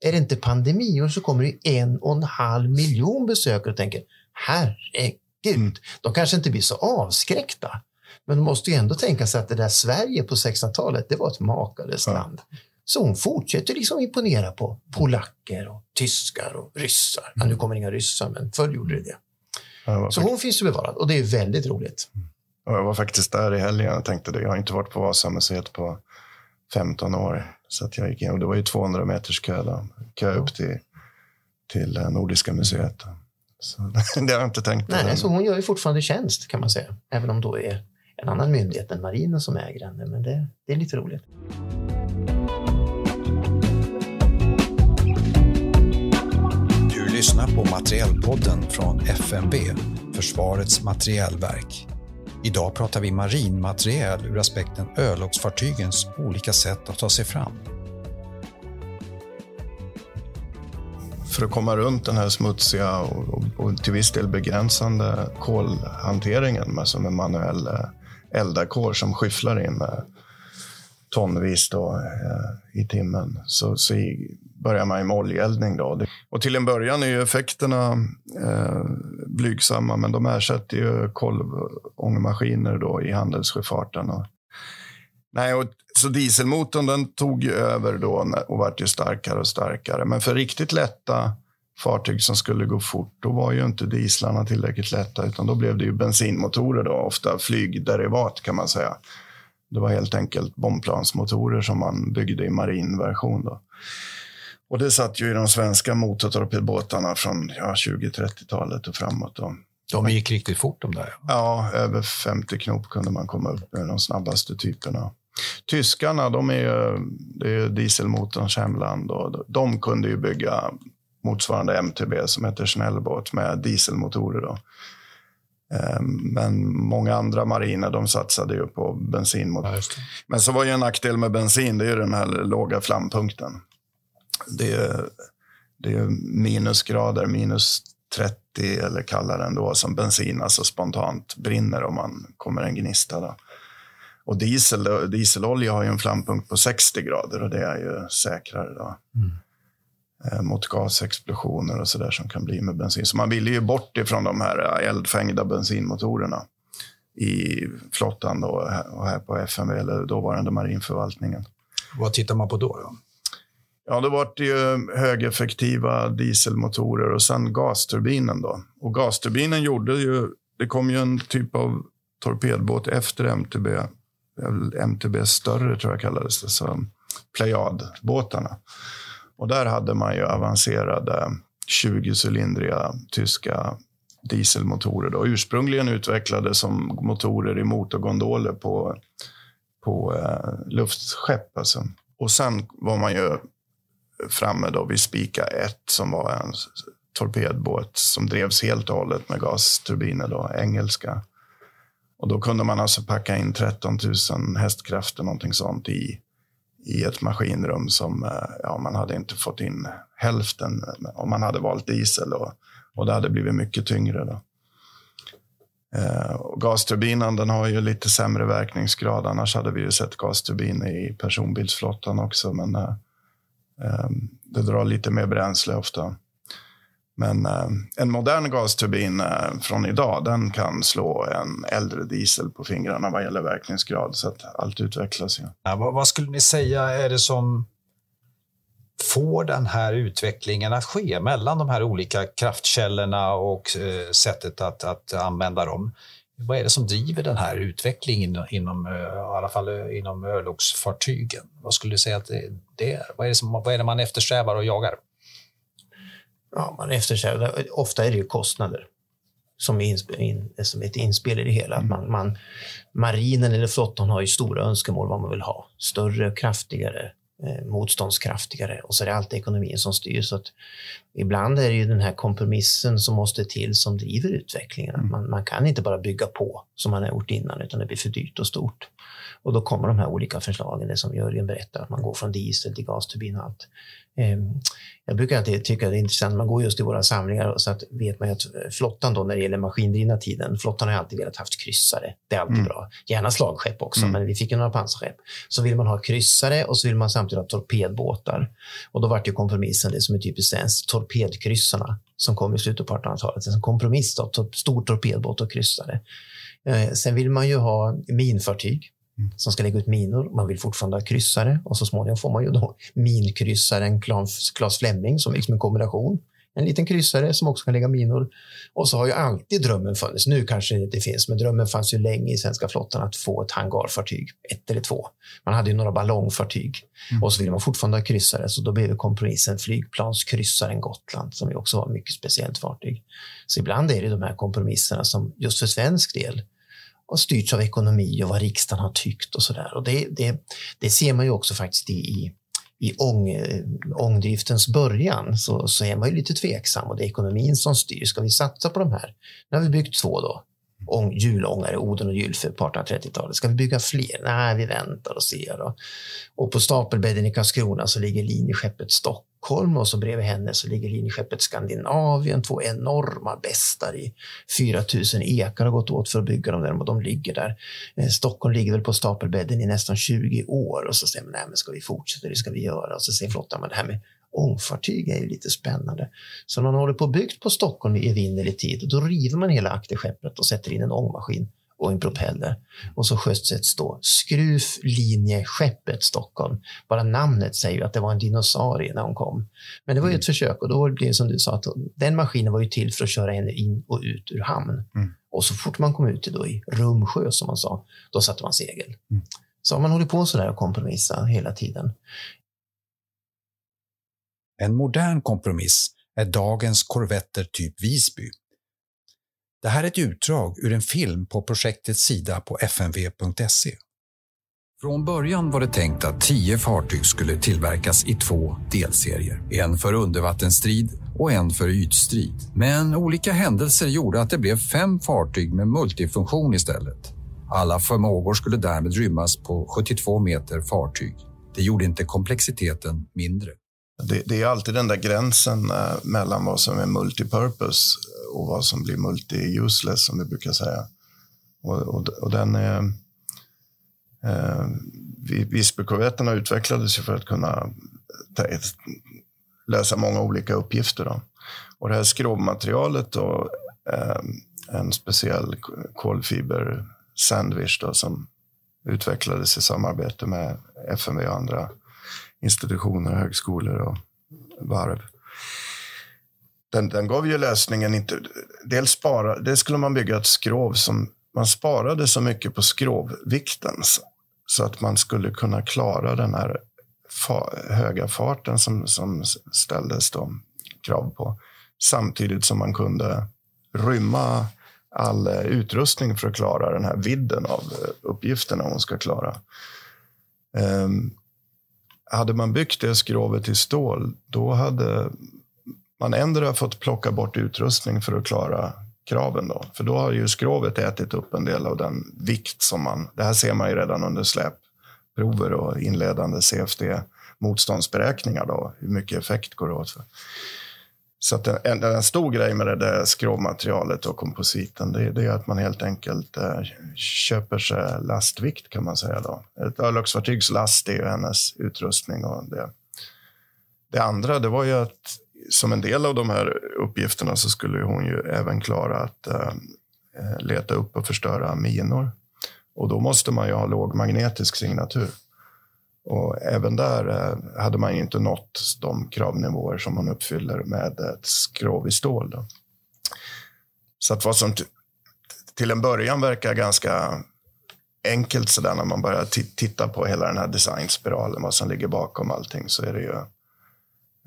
Är det inte pandemier så kommer det en och en halv miljon besökare och tänker, herregud, mm. de kanske inte blir så avskräckta. Men du måste ju ändå tänka sig att det där Sverige på 1600-talet, det var ett makalöst Ja. land. Så hon fortsätter liksom imponera på polacker och tyskar och ryssar. Ja, nu kommer inga ryssar, men förr gjorde det det. Så hon finns ju bevarad och det är väldigt roligt. jag var faktiskt där i helgen och tänkte det. Jag har inte varit på Vasamuseet på 15 år. Så att jag gick in, och det var ju 200 meters kö, då. kö upp till, till Nordiska museet. Så det har jag inte tänkt på. Nej, än. så hon gör ju fortfarande tjänst kan man säga. Även om då är en annan myndighet än marinen som äger henne. Men det, det är lite roligt. Du lyssnar på Materielpodden från FMV, Försvarets materielverk. Idag pratar vi marinmateriel ur aspekten örlogsfartygens olika sätt att ta sig fram. För att komma runt den här smutsiga och, och, och till viss del begränsande kolhanteringen med, manuell eh, eldarkår som skyfflar in tonvis då, eh, i timmen. Så, så i, börjar man med oljeeldning. Då. Och till en början är ju effekterna eh, blygsamma, men de ersätter ju kolvångmaskiner då i handelssjöfarten. Och, nej, och, så dieselmotorn den tog över då och vart ju starkare och starkare. Men för riktigt lätta fartyg som skulle gå fort, då var ju inte dieslarna tillräckligt lätta, utan då blev det ju bensinmotorer då, ofta flygderivat kan man säga. Det var helt enkelt bombplansmotorer som man byggde i marinversion. Då. Och det satt ju i de svenska motortorpedbåtarna från ja, 20-30-talet och framåt. Då. De gick riktigt fort de där. Ja, över 50 knop kunde man komma upp med de snabbaste typerna. Tyskarna, de är ju, det är ju dieselmotorns hemland och de kunde ju bygga motsvarande MTB som heter Schnellbåt med dieselmotorer. Då. Ehm, Men många andra mariner de satsade ju på bensinmotorer. Ja. Men så var ju en nackdel med bensin, det är ju den här låga flampunkten. Det är, det är minusgrader, minus 30 eller kallare ändå, som bensin alltså spontant brinner om man kommer en gnista. Då. Och diesel, då- dieselolja har ju en flampunkt på 60 grader och det är ju säkrare då. Eh, mot gasexplosioner och sådär som kan bli med bensin. Så man ville ju bort ifrån de här eh, eldfängda bensinmotorerna i flottan då, och här på FMV, eller dåvarande marinförvaltningen. Vad tittar man på då? då? Ja, det var det ju högeffektiva dieselmotorer och sen gasturbinen. Då. Och gasturbinen gjorde ju... Det kom ju en typ av torpedbåt efter MTB. MTB större tror jag kallades det. Så Plejadbåtarna. Och där hade man ju avancerade 20-cylindriga tyska dieselmotorer. Då. Ursprungligen utvecklade som motorer i motorgondoler på, på eh, luftskepp. Alltså. Och sen var man ju framme då vid Spika 1 som var en torpedbåt som drevs helt och hållet med gasturbiner, då, engelska. Och då kunde man alltså packa in 13 000 hästkrafter, någonting sånt, i, i ett maskinrum som eh, ja, man hade inte fått in hälften om man hade valt diesel. Och, och det hade blivit mycket tyngre. Då. Eh, och gasturbinen den har ju lite sämre verkningsgrad. Annars hade vi ju sett gasturbiner i personbilsflottan också. Men eh, eh, det drar lite mer bränsle ofta. Men eh, en modern gasturbin eh, från idag, den kan slå en äldre diesel på fingrarna vad gäller verkningsgrad. Så att allt utvecklas Ja. Ja, vad, vad skulle ni säga är det som får den här utvecklingen att ske mellan de här olika kraftkällorna och eh, sättet att, att använda dem? Vad är det som driver den här utvecklingen inom, eh, i alla fall eh, inom örlogsfartygen? Vad skulle du säga att det, det är? Vad är det, som, vad är det man eftersträvar och jagar? Ja, man eftersträvar, ofta är det ju kostnader som är, in, som är ett inspel i det hela. Att man, man, marinen eller flottan har ju stora önskemål vad man vill ha. Större, kraftigare, eh, motståndskraftigare och så är det alltid ekonomin som styr. Så att ibland är det ju den här kompromissen som måste till som driver utvecklingen. Att man, man kan inte bara bygga på som man har gjort innan utan det blir för dyrt och stort. Och då kommer de här olika förslagen, det som Jörgen berättar, att man går från diesel till gasturbin och allt. Ehm, Jag brukar alltid tycka det är intressant, man går just i våra samlingar så att vet man ju att flottan då när det gäller maskindrivna tiden, flottan har alltid velat haft kryssare. Det är alltid Mm. bra. Gärna slagskepp också, Mm. men vi fick ju några pansarskepp. Så vill man ha kryssare och så vill man samtidigt ha torpedbåtar. Och då vart ju kompromissen det som är typiskt svenskt, torpedkryssarna som kom i slutet på 1800-talet. En kompromiss då, tor- stor torpedbåt och kryssare. Eh, sen vill man ju ha minfartyg. Som ska lägga ut minor. Man vill fortfarande ha kryssare och så småningom får man ju då minkryssaren Claes Fleming som liksom en kombination en liten kryssare som också kan lägga minor. Och så har ju alltid drömmen funnits. Nu kanske det inte finns, men drömmen fanns ju länge i svenska flottan att få ett hangarfartyg, ett eller två. Man hade ju några ballongfartyg mm. och så ville man fortfarande ha kryssare, så då blev kompromissen flygplanskryssaren Gotland som ju också var ett mycket speciellt fartyg. Så ibland är det de här kompromisserna som just för svensk del har styrts av ekonomi och vad riksdagen har tyckt och så där. Och det, det, det ser man ju också faktiskt i, i ång, eh, ångdriftens början så, så är man ju lite tveksam och det är ekonomin som styr. Ska vi satsa på de här? Nu har vi byggt två då. Ång, hjulångare, Oden och Gylfe på 1830-talet. Ska vi bygga fler? Nej, vi väntar och ser. Då. Och på stapelbädden i Karlskrona så ligger linjeskeppet Stock Stockholm och så bredvid henne så ligger linjeskeppet Skandinavien, två enorma bästar i 4000 ekar har gått åt för att bygga dem där och de ligger där. Eh, Stockholm ligger väl på stapelbädden i nästan 20 år och så säger man, nej men ska vi fortsätta, det ska vi göra. Och så säger flottan, men det här med ångfartyg är ju lite spännande. Så man håller på byggt på Stockholm i evinnerlig tid och då river man hela akterskeppet och sätter in en ångmaskin och en propeller. Och så sjösätts då Skruvlinjeskeppet Stockholm. Bara namnet säger ju att det var en dinosaurie när hon kom. Men det var ju ett mm. försök och då blev det som du sa att den maskinen var ju till för att köra henne in och ut ur hamn. Mm. Och så fort man kom ut då i Rumsjö som man sa, då satte man segel. Mm. Så man håller på så där och kompromissa hela tiden. En modern kompromiss är dagens korvetter typ Visby det här är ett utdrag ur en film på projektets sida på fnv.se. Från början var det tänkt att tio fartyg skulle tillverkas i två delserier. En för undervattensstrid och en för ytstrid. Men olika händelser gjorde att det blev fem fartyg med multifunktion istället. Alla förmågor skulle därmed rymmas på 72 meter fartyg. Det gjorde inte komplexiteten mindre. Det, det är alltid den där gränsen eh, mellan vad som är multipurpose och vad som blir multi-useless som vi brukar säga. Och, och, och den är... Eh, eh Visbykorvetterna utvecklades för att kunna ta, lösa många olika uppgifter. Då. Och det här skrovmaterialet då, eh, en speciell kolfiber sandwich då, som utvecklades i samarbete med FMV och andra institutioner, högskolor och varv den, den gav ju lösningen inte... Dels spara, det skulle man bygga ett skrov som... Man sparade så mycket på skrovvikten så att man skulle kunna klara den här fa, höga farten som, som ställdes då krav på. Samtidigt som man kunde rymma all eh, utrustning för att klara den här vidden av eh, uppgifterna hon ska klara. Um, hade man byggt det skrovet i stål, då hade man ändå har fått plocka bort utrustning för att klara kraven. Då. För då har ju skrovet ätit upp en del av den vikt som man... Det här ser man ju redan under släpprover och inledande CFD-motståndsberäkningar. Då, hur mycket effekt går det åt. För. Så att en, en stor grej med det där skrovmaterialet och kompositen, det, det är att man helt enkelt eh, köper sig lastvikt kan man säga. Då. Ett örlogsfartygs last är ju hennes utrustning. Och det. det andra, det var ju att som en del av de här uppgifterna så skulle hon ju även klara att eh, eh, leta upp och förstöra minor. Och då måste man ju ha låg magnetisk signatur. Och även där eh, hade man inte nått de kravnivåer som man uppfyller med ett skrov i stål. Då. Så att vad som till en början verkar ganska enkelt sådär när man börjar titta på hela den här designspiralen, vad som ligger bakom allting, så är det ju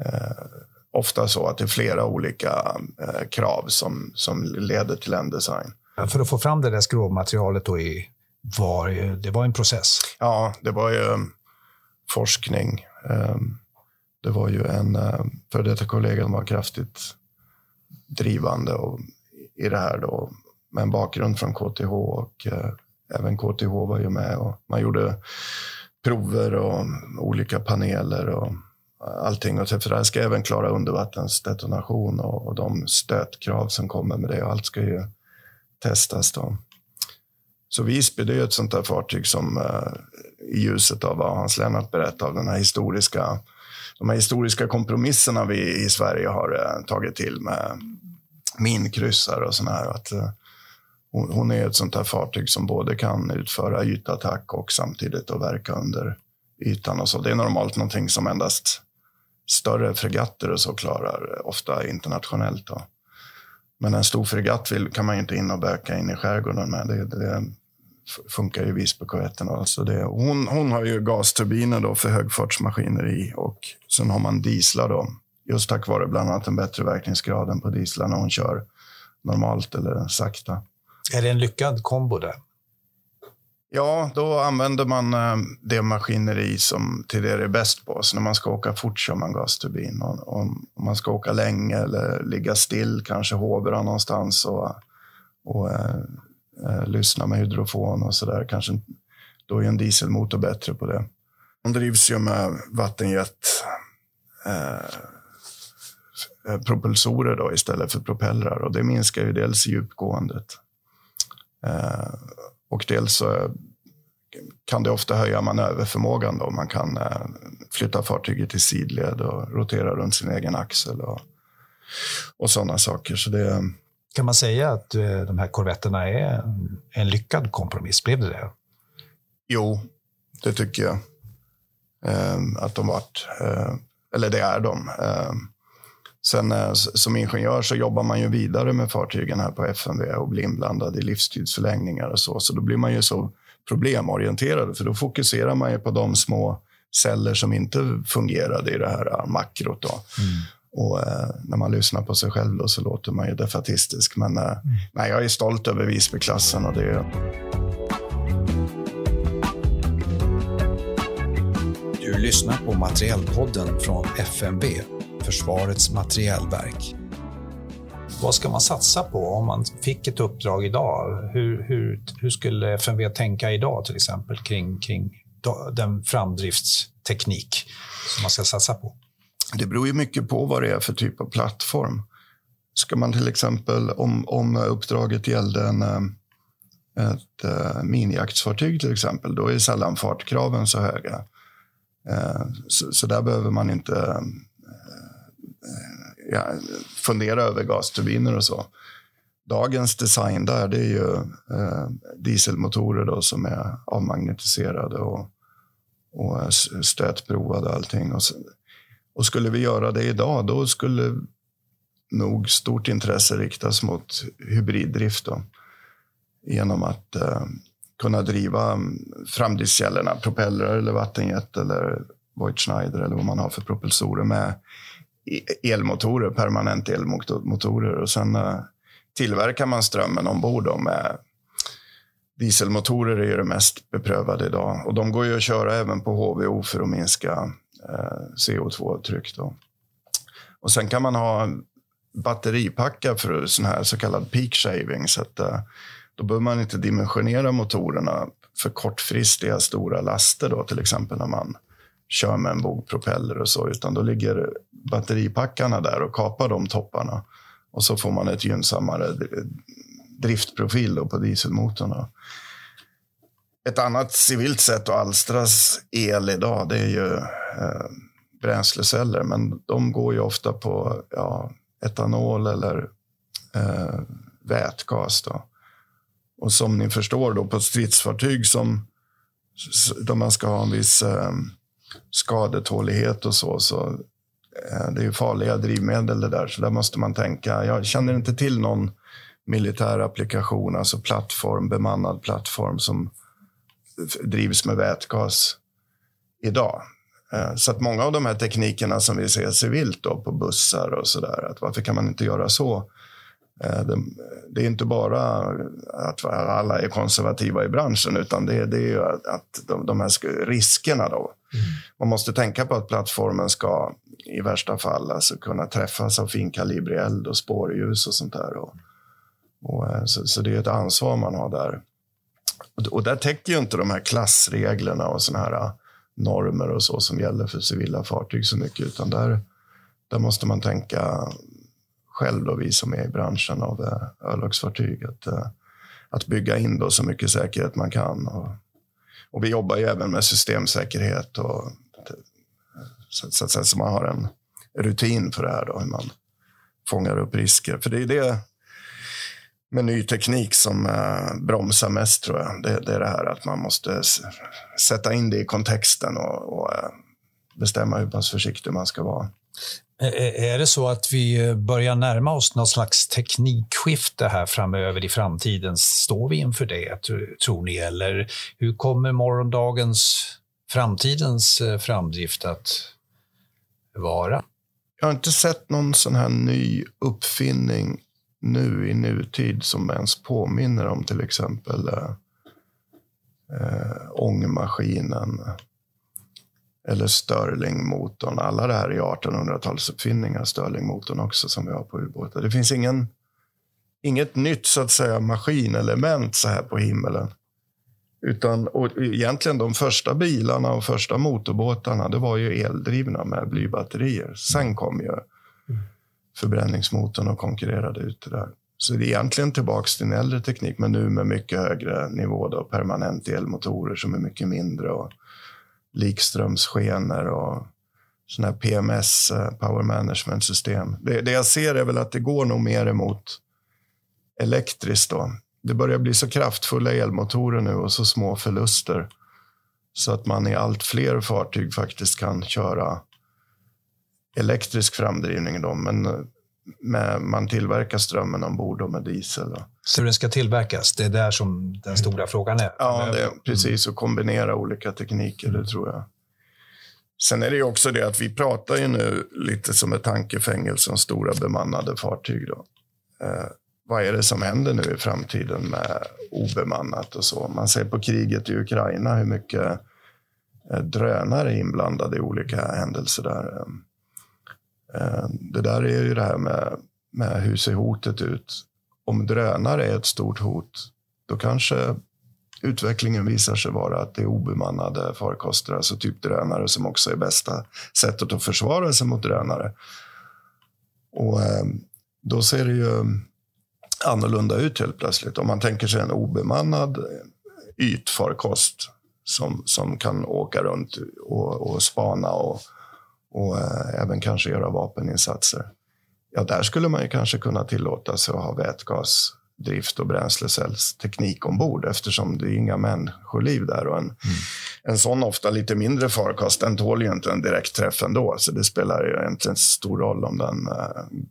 eh, ofta så att det är flera olika eh, krav som, som leder till en design. För att få fram det där skrovmaterialet då i, var, det var en process? Ja, det var ju um, forskning. Um, det var ju en före detta kollega som var kraftigt drivande och, i det här då, med en bakgrund från KTH och även KTH var ju med och man gjorde prover och olika paneler och allting. Och för det här ska även klara undervattensdetonation och, och de stötkrav som kommer med det. Och allt ska ju testas. Då. Så Visby det är ett sånt där fartyg som eh, i ljuset av vad Hans Lennart berättade, av den här historiska, de här historiska kompromisserna vi i Sverige har eh, tagit till med minkryssar och sådana här. Att, eh, hon, hon är ett sånt här fartyg som både kan utföra ytattack och samtidigt att verka under ytan. Och så. Det är normalt någonting som endast större fregatter och så klarar, ofta internationellt. Då. Men en stor fregatt vill, kan man ju inte in och böka in i skärgården med. Det, det funkar ju Visbykorvetten. Alltså det, hon, hon har ju gasturbiner då för högfartsmaskineri och sen har man dieslar då. Just tack vare bland annat en bättre verkningsgrad än på dieslar när hon kör normalt eller sakta. Är det en lyckad kombo där? Ja, då använder man eh, det maskineri som till det är bäst på. Så när man ska åka fort kör man gasturbin. Om man ska åka länge eller ligga still, kanske hovra någonstans och, och eh, eh, lyssna med hydrofon och så där. Kanske, då är en dieselmotor bättre på det. De drivs ju med vattenjet eh, eh, propulsorer då, istället för propellrar och det minskar ju dels djupgåendet. Eh, och dels så kan det ofta höja manöverförmågan. Då. Man kan eh, flytta fartyget i sidled och rotera runt sin egen axel och, och sådana saker. Så det, kan man säga att eh, de här korvetterna är en lyckad kompromiss? Blev det det? Jo, det tycker jag. Ehm, att de vart. Eller det är de. Sen eh, som ingenjör så jobbar man ju vidare med fartygen här på FMV och blir inblandad i livstidsförlängningar och så. Så då blir man ju så problemorienterad för då fokuserar man ju på de små celler som inte fungerade i det här eh, makrot. Då. Mm. Och eh, när man lyssnar på sig själv då, så låter man ju defatistisk. Men eh, mm. nej, jag är stolt över Visbyklassen och det är Du lyssnar på Materielpodden från FMV, Försvarets materielverk. Vad ska man satsa på om man fick ett uppdrag idag? Hur, hur, hur skulle FMV tänka idag till exempel kring, kring den framdriftsteknik som man ska satsa på? Det beror ju mycket på vad det är för typ av plattform. Ska man till exempel, om, om uppdraget gällde en, eh, ett eh, minijaktsfartyg till exempel, då är sällan fartkraven så höga. Eh, så, så, där behöver man inte ja, fundera över gasturbiner och så. Dagens design där, det är ju eh, dieselmotorer då som är avmagnetiserade och, och stötprovade och allting. Och så, och skulle vi göra det idag, då skulle nog stort intresse riktas mot hybriddrift. Då. Genom att eh, kunna driva mm, framdriftskällorna, propellrar eller vattenjet eller Voigt Schneider eller vad man har för propulsorer med E-, elmotorer, permanent elmotorer. Och sen eh, tillverkar man strömmen ombord med dieselmotorer är ju det mest beprövade idag. Och de går ju att köra även på HVO för att minska Eh, CO2-tryck. Och sen kan man ha batteripackar för sån här så kallad peak shaving. Så att, eh, då behöver man inte dimensionera motorerna för kortfristiga stora laster, då, till exempel när man kör med en bogpropeller och så, utan då ligger batteripackarna där och kapar de topparna. Och så får man ett gynnsammare driftprofil på dieselmotorn. Ett annat civilt sätt att alstras el idag, det är ju eh, bränsleceller, men de går ju ofta på ja, etanol eller eh, vätgas. Då. Och som ni förstår då på stridsfartyg som där man ska ha en viss eh, skadetålighet och så, så eh, det är ju farliga drivmedel det där, så där måste man tänka. Jag känner inte till någon militär applikation, alltså plattform, bemannad plattform som drivs med vätgas idag. Eh, så att många av de här teknikerna som vi ser civilt då på bussar och så där, att varför kan man inte göra så? Eh, det är inte bara att alla är konservativa i branschen, utan det, det är att de, de här riskerna då. Mm. Man måste tänka på att plattformen ska i värsta fall alltså kunna träffas av finkalibrig eld och spårljus och sånt där. Och, och eh, så, så, det är ett ansvar man har där. Och, och där täcker ju inte de här klassreglerna och såna här normer och så som gäller för civila fartyg så mycket, utan där, där måste man tänka själv, då, vi som är i branschen av eh, örlogsfartyg, att, eh, att bygga in då så mycket säkerhet man kan. Och, och vi jobbar ju även med systemsäkerhet och eh, så, så, så, så man har en rutin för det här, då, hur man fångar upp risker. För det är det med ny teknik som eh, bromsar mest tror jag. Det, det, är det här att man måste sätta in det i kontexten och, och eh, bestämma hur pass försiktig man ska vara. Eh, eh, är det så att vi eh, börjar närma oss någon slags teknikskifte här framöver i framtiden? Står vi inför det, tror ni? Eller hur kommer morgondagens, framtidens framdrift att vara? Jag har inte sett någon sån här ny uppfinning nu i nutid som ens påminner om till exempel eh ångmaskinen eller Stirlingmotorn. Alla det här är 1800-talsuppfinningar, Stirlingmotorn också, som vi har på ubåtar. Det finns ingen, inget nytt så att säga maskinelement så här på himmelen. Utan och egentligen de första bilarna och första motorbåtarna, det var ju eldrivna med blybatterier. Sen kom ju förbränningsmotorn och konkurrerade ut det där. Så det är egentligen tillbaka till en äldre teknik, men nu med mycket högre nivå. Då, permanent elmotorer som är mycket mindre och likströmsskenor och sådana här PMS, eh, Power Management System. Det, det, jag ser är väl att det går nog mer emot elektriskt. Då. Det börjar bli så kraftfulla elmotorer nu och så små förluster så att man i allt fler fartyg faktiskt kan köra elektrisk framdrivning. Då, men eh, med, man tillverkar strömmen ombord med diesel. Då. Så den ska tillverkas? Det är där som den stora frågan är? Ja, det, precis. Och kombinera olika tekniker, det tror jag. Sen är det också det att vi pratar ju nu lite som ett tankefängelse om stora bemannade fartyg. Då. Eh, vad är det som händer nu i framtiden med obemannat och så? Man ser på kriget i Ukraina hur mycket eh, drönare är inblandade i olika händelser där. Eh, det där är ju det här med, med hur ser hotet ut? Om drönare är ett stort hot, då kanske utvecklingen visar sig vara att det är obemannade farkoster, alltså typ drönare som också är bästa sättet att försvara sig mot drönare. Och eh, då ser det ju annorlunda ut helt plötsligt. Om man tänker sig en obemannad ytfarkost som, som kan åka runt och, och spana och och eh, även kanske göra vapeninsatser. Ja, där skulle man ju kanske kunna tillåta sig att ha vätgasdrift och bränslecellsteknik ombord eftersom det är inga människoliv där. Och en, mm. en sån ofta lite mindre farkost, den tål ju inte en direkt träff ändå. Så det spelar ju egentligen stor roll om den uh,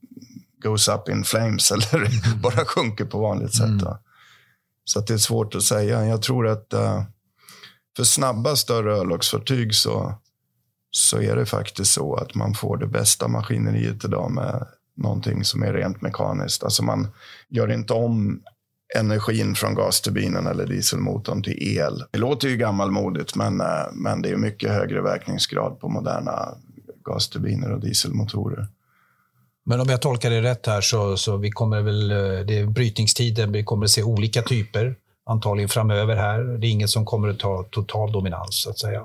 goes up in flames eller mm. bara sjunker på vanligt sätt. Mm. Så det är svårt att säga. Jag tror att uh, för snabba större örlogsfartyg så så är det faktiskt så att man får det bästa maskineriet idag med någonting som är rent mekaniskt. Alltså man gör inte om energin från gasturbinen eller dieselmotorn till el. Det låter ju gammalmodigt, men, eh, men det är mycket högre verkningsgrad på moderna gasturbiner och dieselmotorer. Men om jag tolkar det rätt här så, så vi kommer väl, eh, det är brytningstiden, vi kommer att se olika typer antagligen framöver här. Det är inget som kommer att ta total dominans så att säga.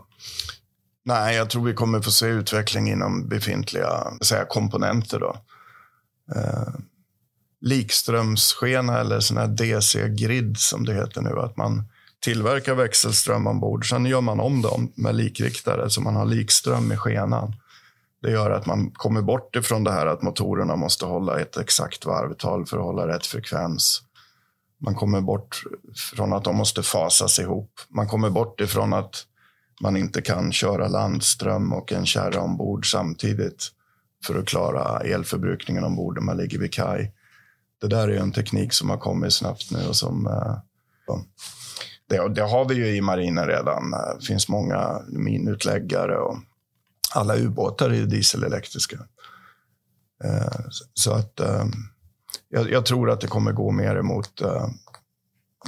Nej, jag tror vi kommer få se utveckling inom befintliga säga, komponenter. Då. Eh, likströmsskena eller sån här DC-grid som det heter nu. Att man tillverkar växelström ombord, sen gör man om dem med likriktare så man har likström i skenan. Det gör att man kommer bort ifrån det här att motorerna måste hålla ett exakt varvtal för att hålla rätt frekvens. Man kommer bort från att de måste fasas ihop. Man kommer bort ifrån att man inte kan köra landström och en kärra ombord samtidigt för att klara elförbrukningen ombord när man ligger vid kaj. Det där är en teknik som har kommit snabbt nu och som ja. det, det, har vi ju i marinen redan. Det finns många minutläggare och alla ubåtar är dieselelektriska. Eh, så att eh, jag, jag, tror att det kommer gå mer emot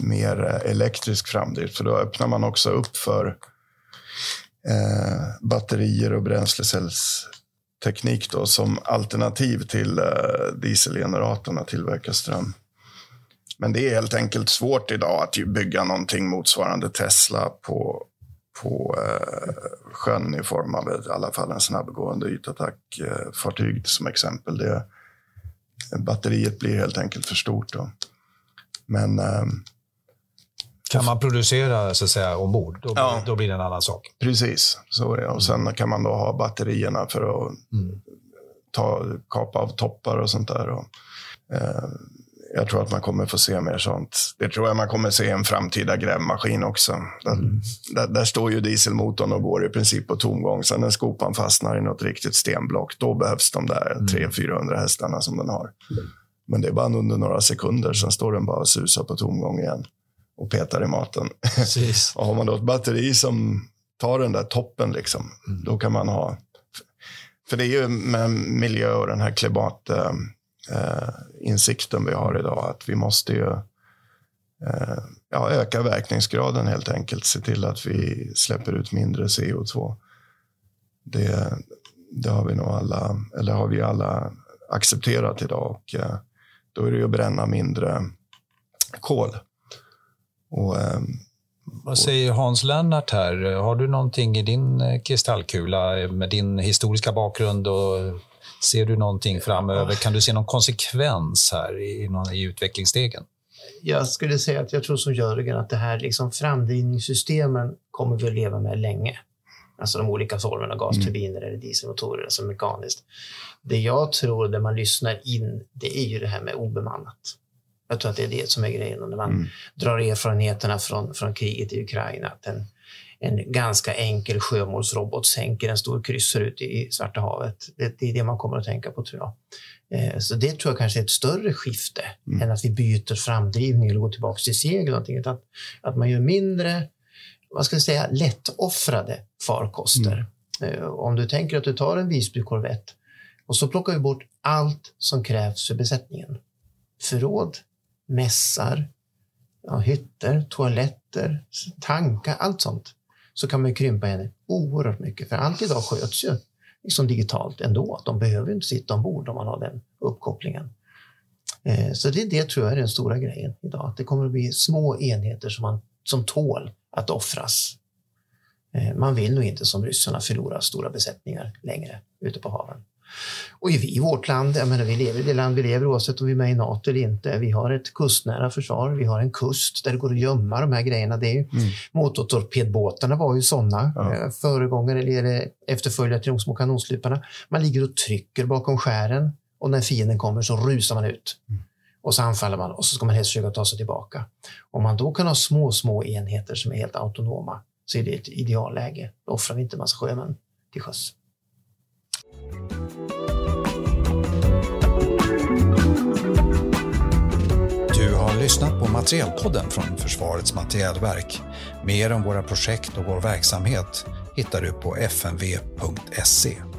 mer elektrisk framdrift, för då öppnar man också upp för eh, batterier och bränslecellsteknik då, som alternativ till eh, dieselgeneratorn tillverka ström. Men det är helt enkelt svårt idag att bygga någonting motsvarande Tesla på, på eh, sjön i form av i alla fall en snabbgående ytattackfartyg som exempel. Det, batteriet blir helt enkelt för stort. Då. Men eh, kan man producera så att säga, ombord, då, ja. då blir det en annan sak. Precis, så är det. Och sen kan man då ha batterierna för att mm. ta, kapa av toppar och sånt där. Och, eh, jag tror att man kommer få se mer sånt. Det tror jag man kommer se i en framtida grävmaskin också. Där, mm. där, där, står ju dieselmotorn och går i princip på tomgång. Sen när skopan fastnar i något riktigt stenblock, då behövs de där mm. 300-400 hästarna som den har. Men det är bara under några sekunder, sen står den bara och susar på tomgång igen och petar i maten. och har man då ett batteri som tar den där toppen, liksom, mm. då kan man ha... För det är ju med miljö och den här klimat... Eh, eh, vi har idag. Att vi måste ju eh, ja, öka verkningsgraden helt enkelt. Se till att vi släpper ut mindre CO2. Det, det har vi nog alla, eller har vi alla accepterat idag. Och, eh, då är det ju att bränna mindre kol. Och, eh, vad säger Hans Lennart här? Har du någonting i din eh, kristallkula med din historiska bakgrund och Ser du någonting framöver? Kan du se någon konsekvens här i, i utvecklingsstegen? Jag skulle säga att jag tror som Jörgen att det här liksom framdrivningssystemen kommer vi att leva med länge. Alltså de olika formerna, gasturbiner mm. eller dieselmotorer, alltså mekaniskt. Det jag tror, där man lyssnar in, det är ju det här med obemannat. Jag tror att det är det som är grejen. När man mm. drar erfarenheterna från, från kriget i Ukraina, att den, en ganska enkel sjömålsrobot sänker en stor kryssare ute i Svarta havet. Det, det, är det man kommer att tänka på, tror jag. Eh, så det tror jag kanske är ett större skifte mm. än att vi byter framdrivning eller går tillbaka till segel. Någonting, utan att man gör mindre, vad ska jag säga, lättoffrade farkoster. Mm. Eh, om du tänker att du tar en Visby korvett och så plockar vi bort allt som krävs för besättningen. Förråd, mässar, ja, hytter, toaletter, tankar, allt sånt så kan man krympa henne oerhört mycket. För allt idag sköts ju liksom digitalt ändå. De behöver inte sitta ombord om man har den uppkopplingen. Eh, så det, det tror jag är den stora grejen idag. Att det kommer att bli små enheter som, man, som tål att offras. Eh, man vill nog inte som ryssarna förlora stora besättningar längre ute på haven. Och vi i vårt land, jag menar, vi lever i det land vi lever oavsett om vi är med i NATO eller inte. Vi har ett kustnära försvar, vi har en kust där det går att gömma de här grejerna. Det är ju, mm. Motortorpedbåtarna var ju sådana ja. Eh, föregångare eller efterföljare till de små kanonsluparna. Man ligger och trycker bakom skären och när fienden kommer så rusar man ut. Mm. Och så anfaller man och så ska man helst försöka ta sig tillbaka. Om man då kan ha små, små enheter som är helt autonoma så är det ett idealläge. Då offrar vi inte massa sjömän till sjöss. Lyssnat på Materielpodden från Försvarets materielverk. Mer om våra projekt och vår verksamhet hittar du på fnv.se.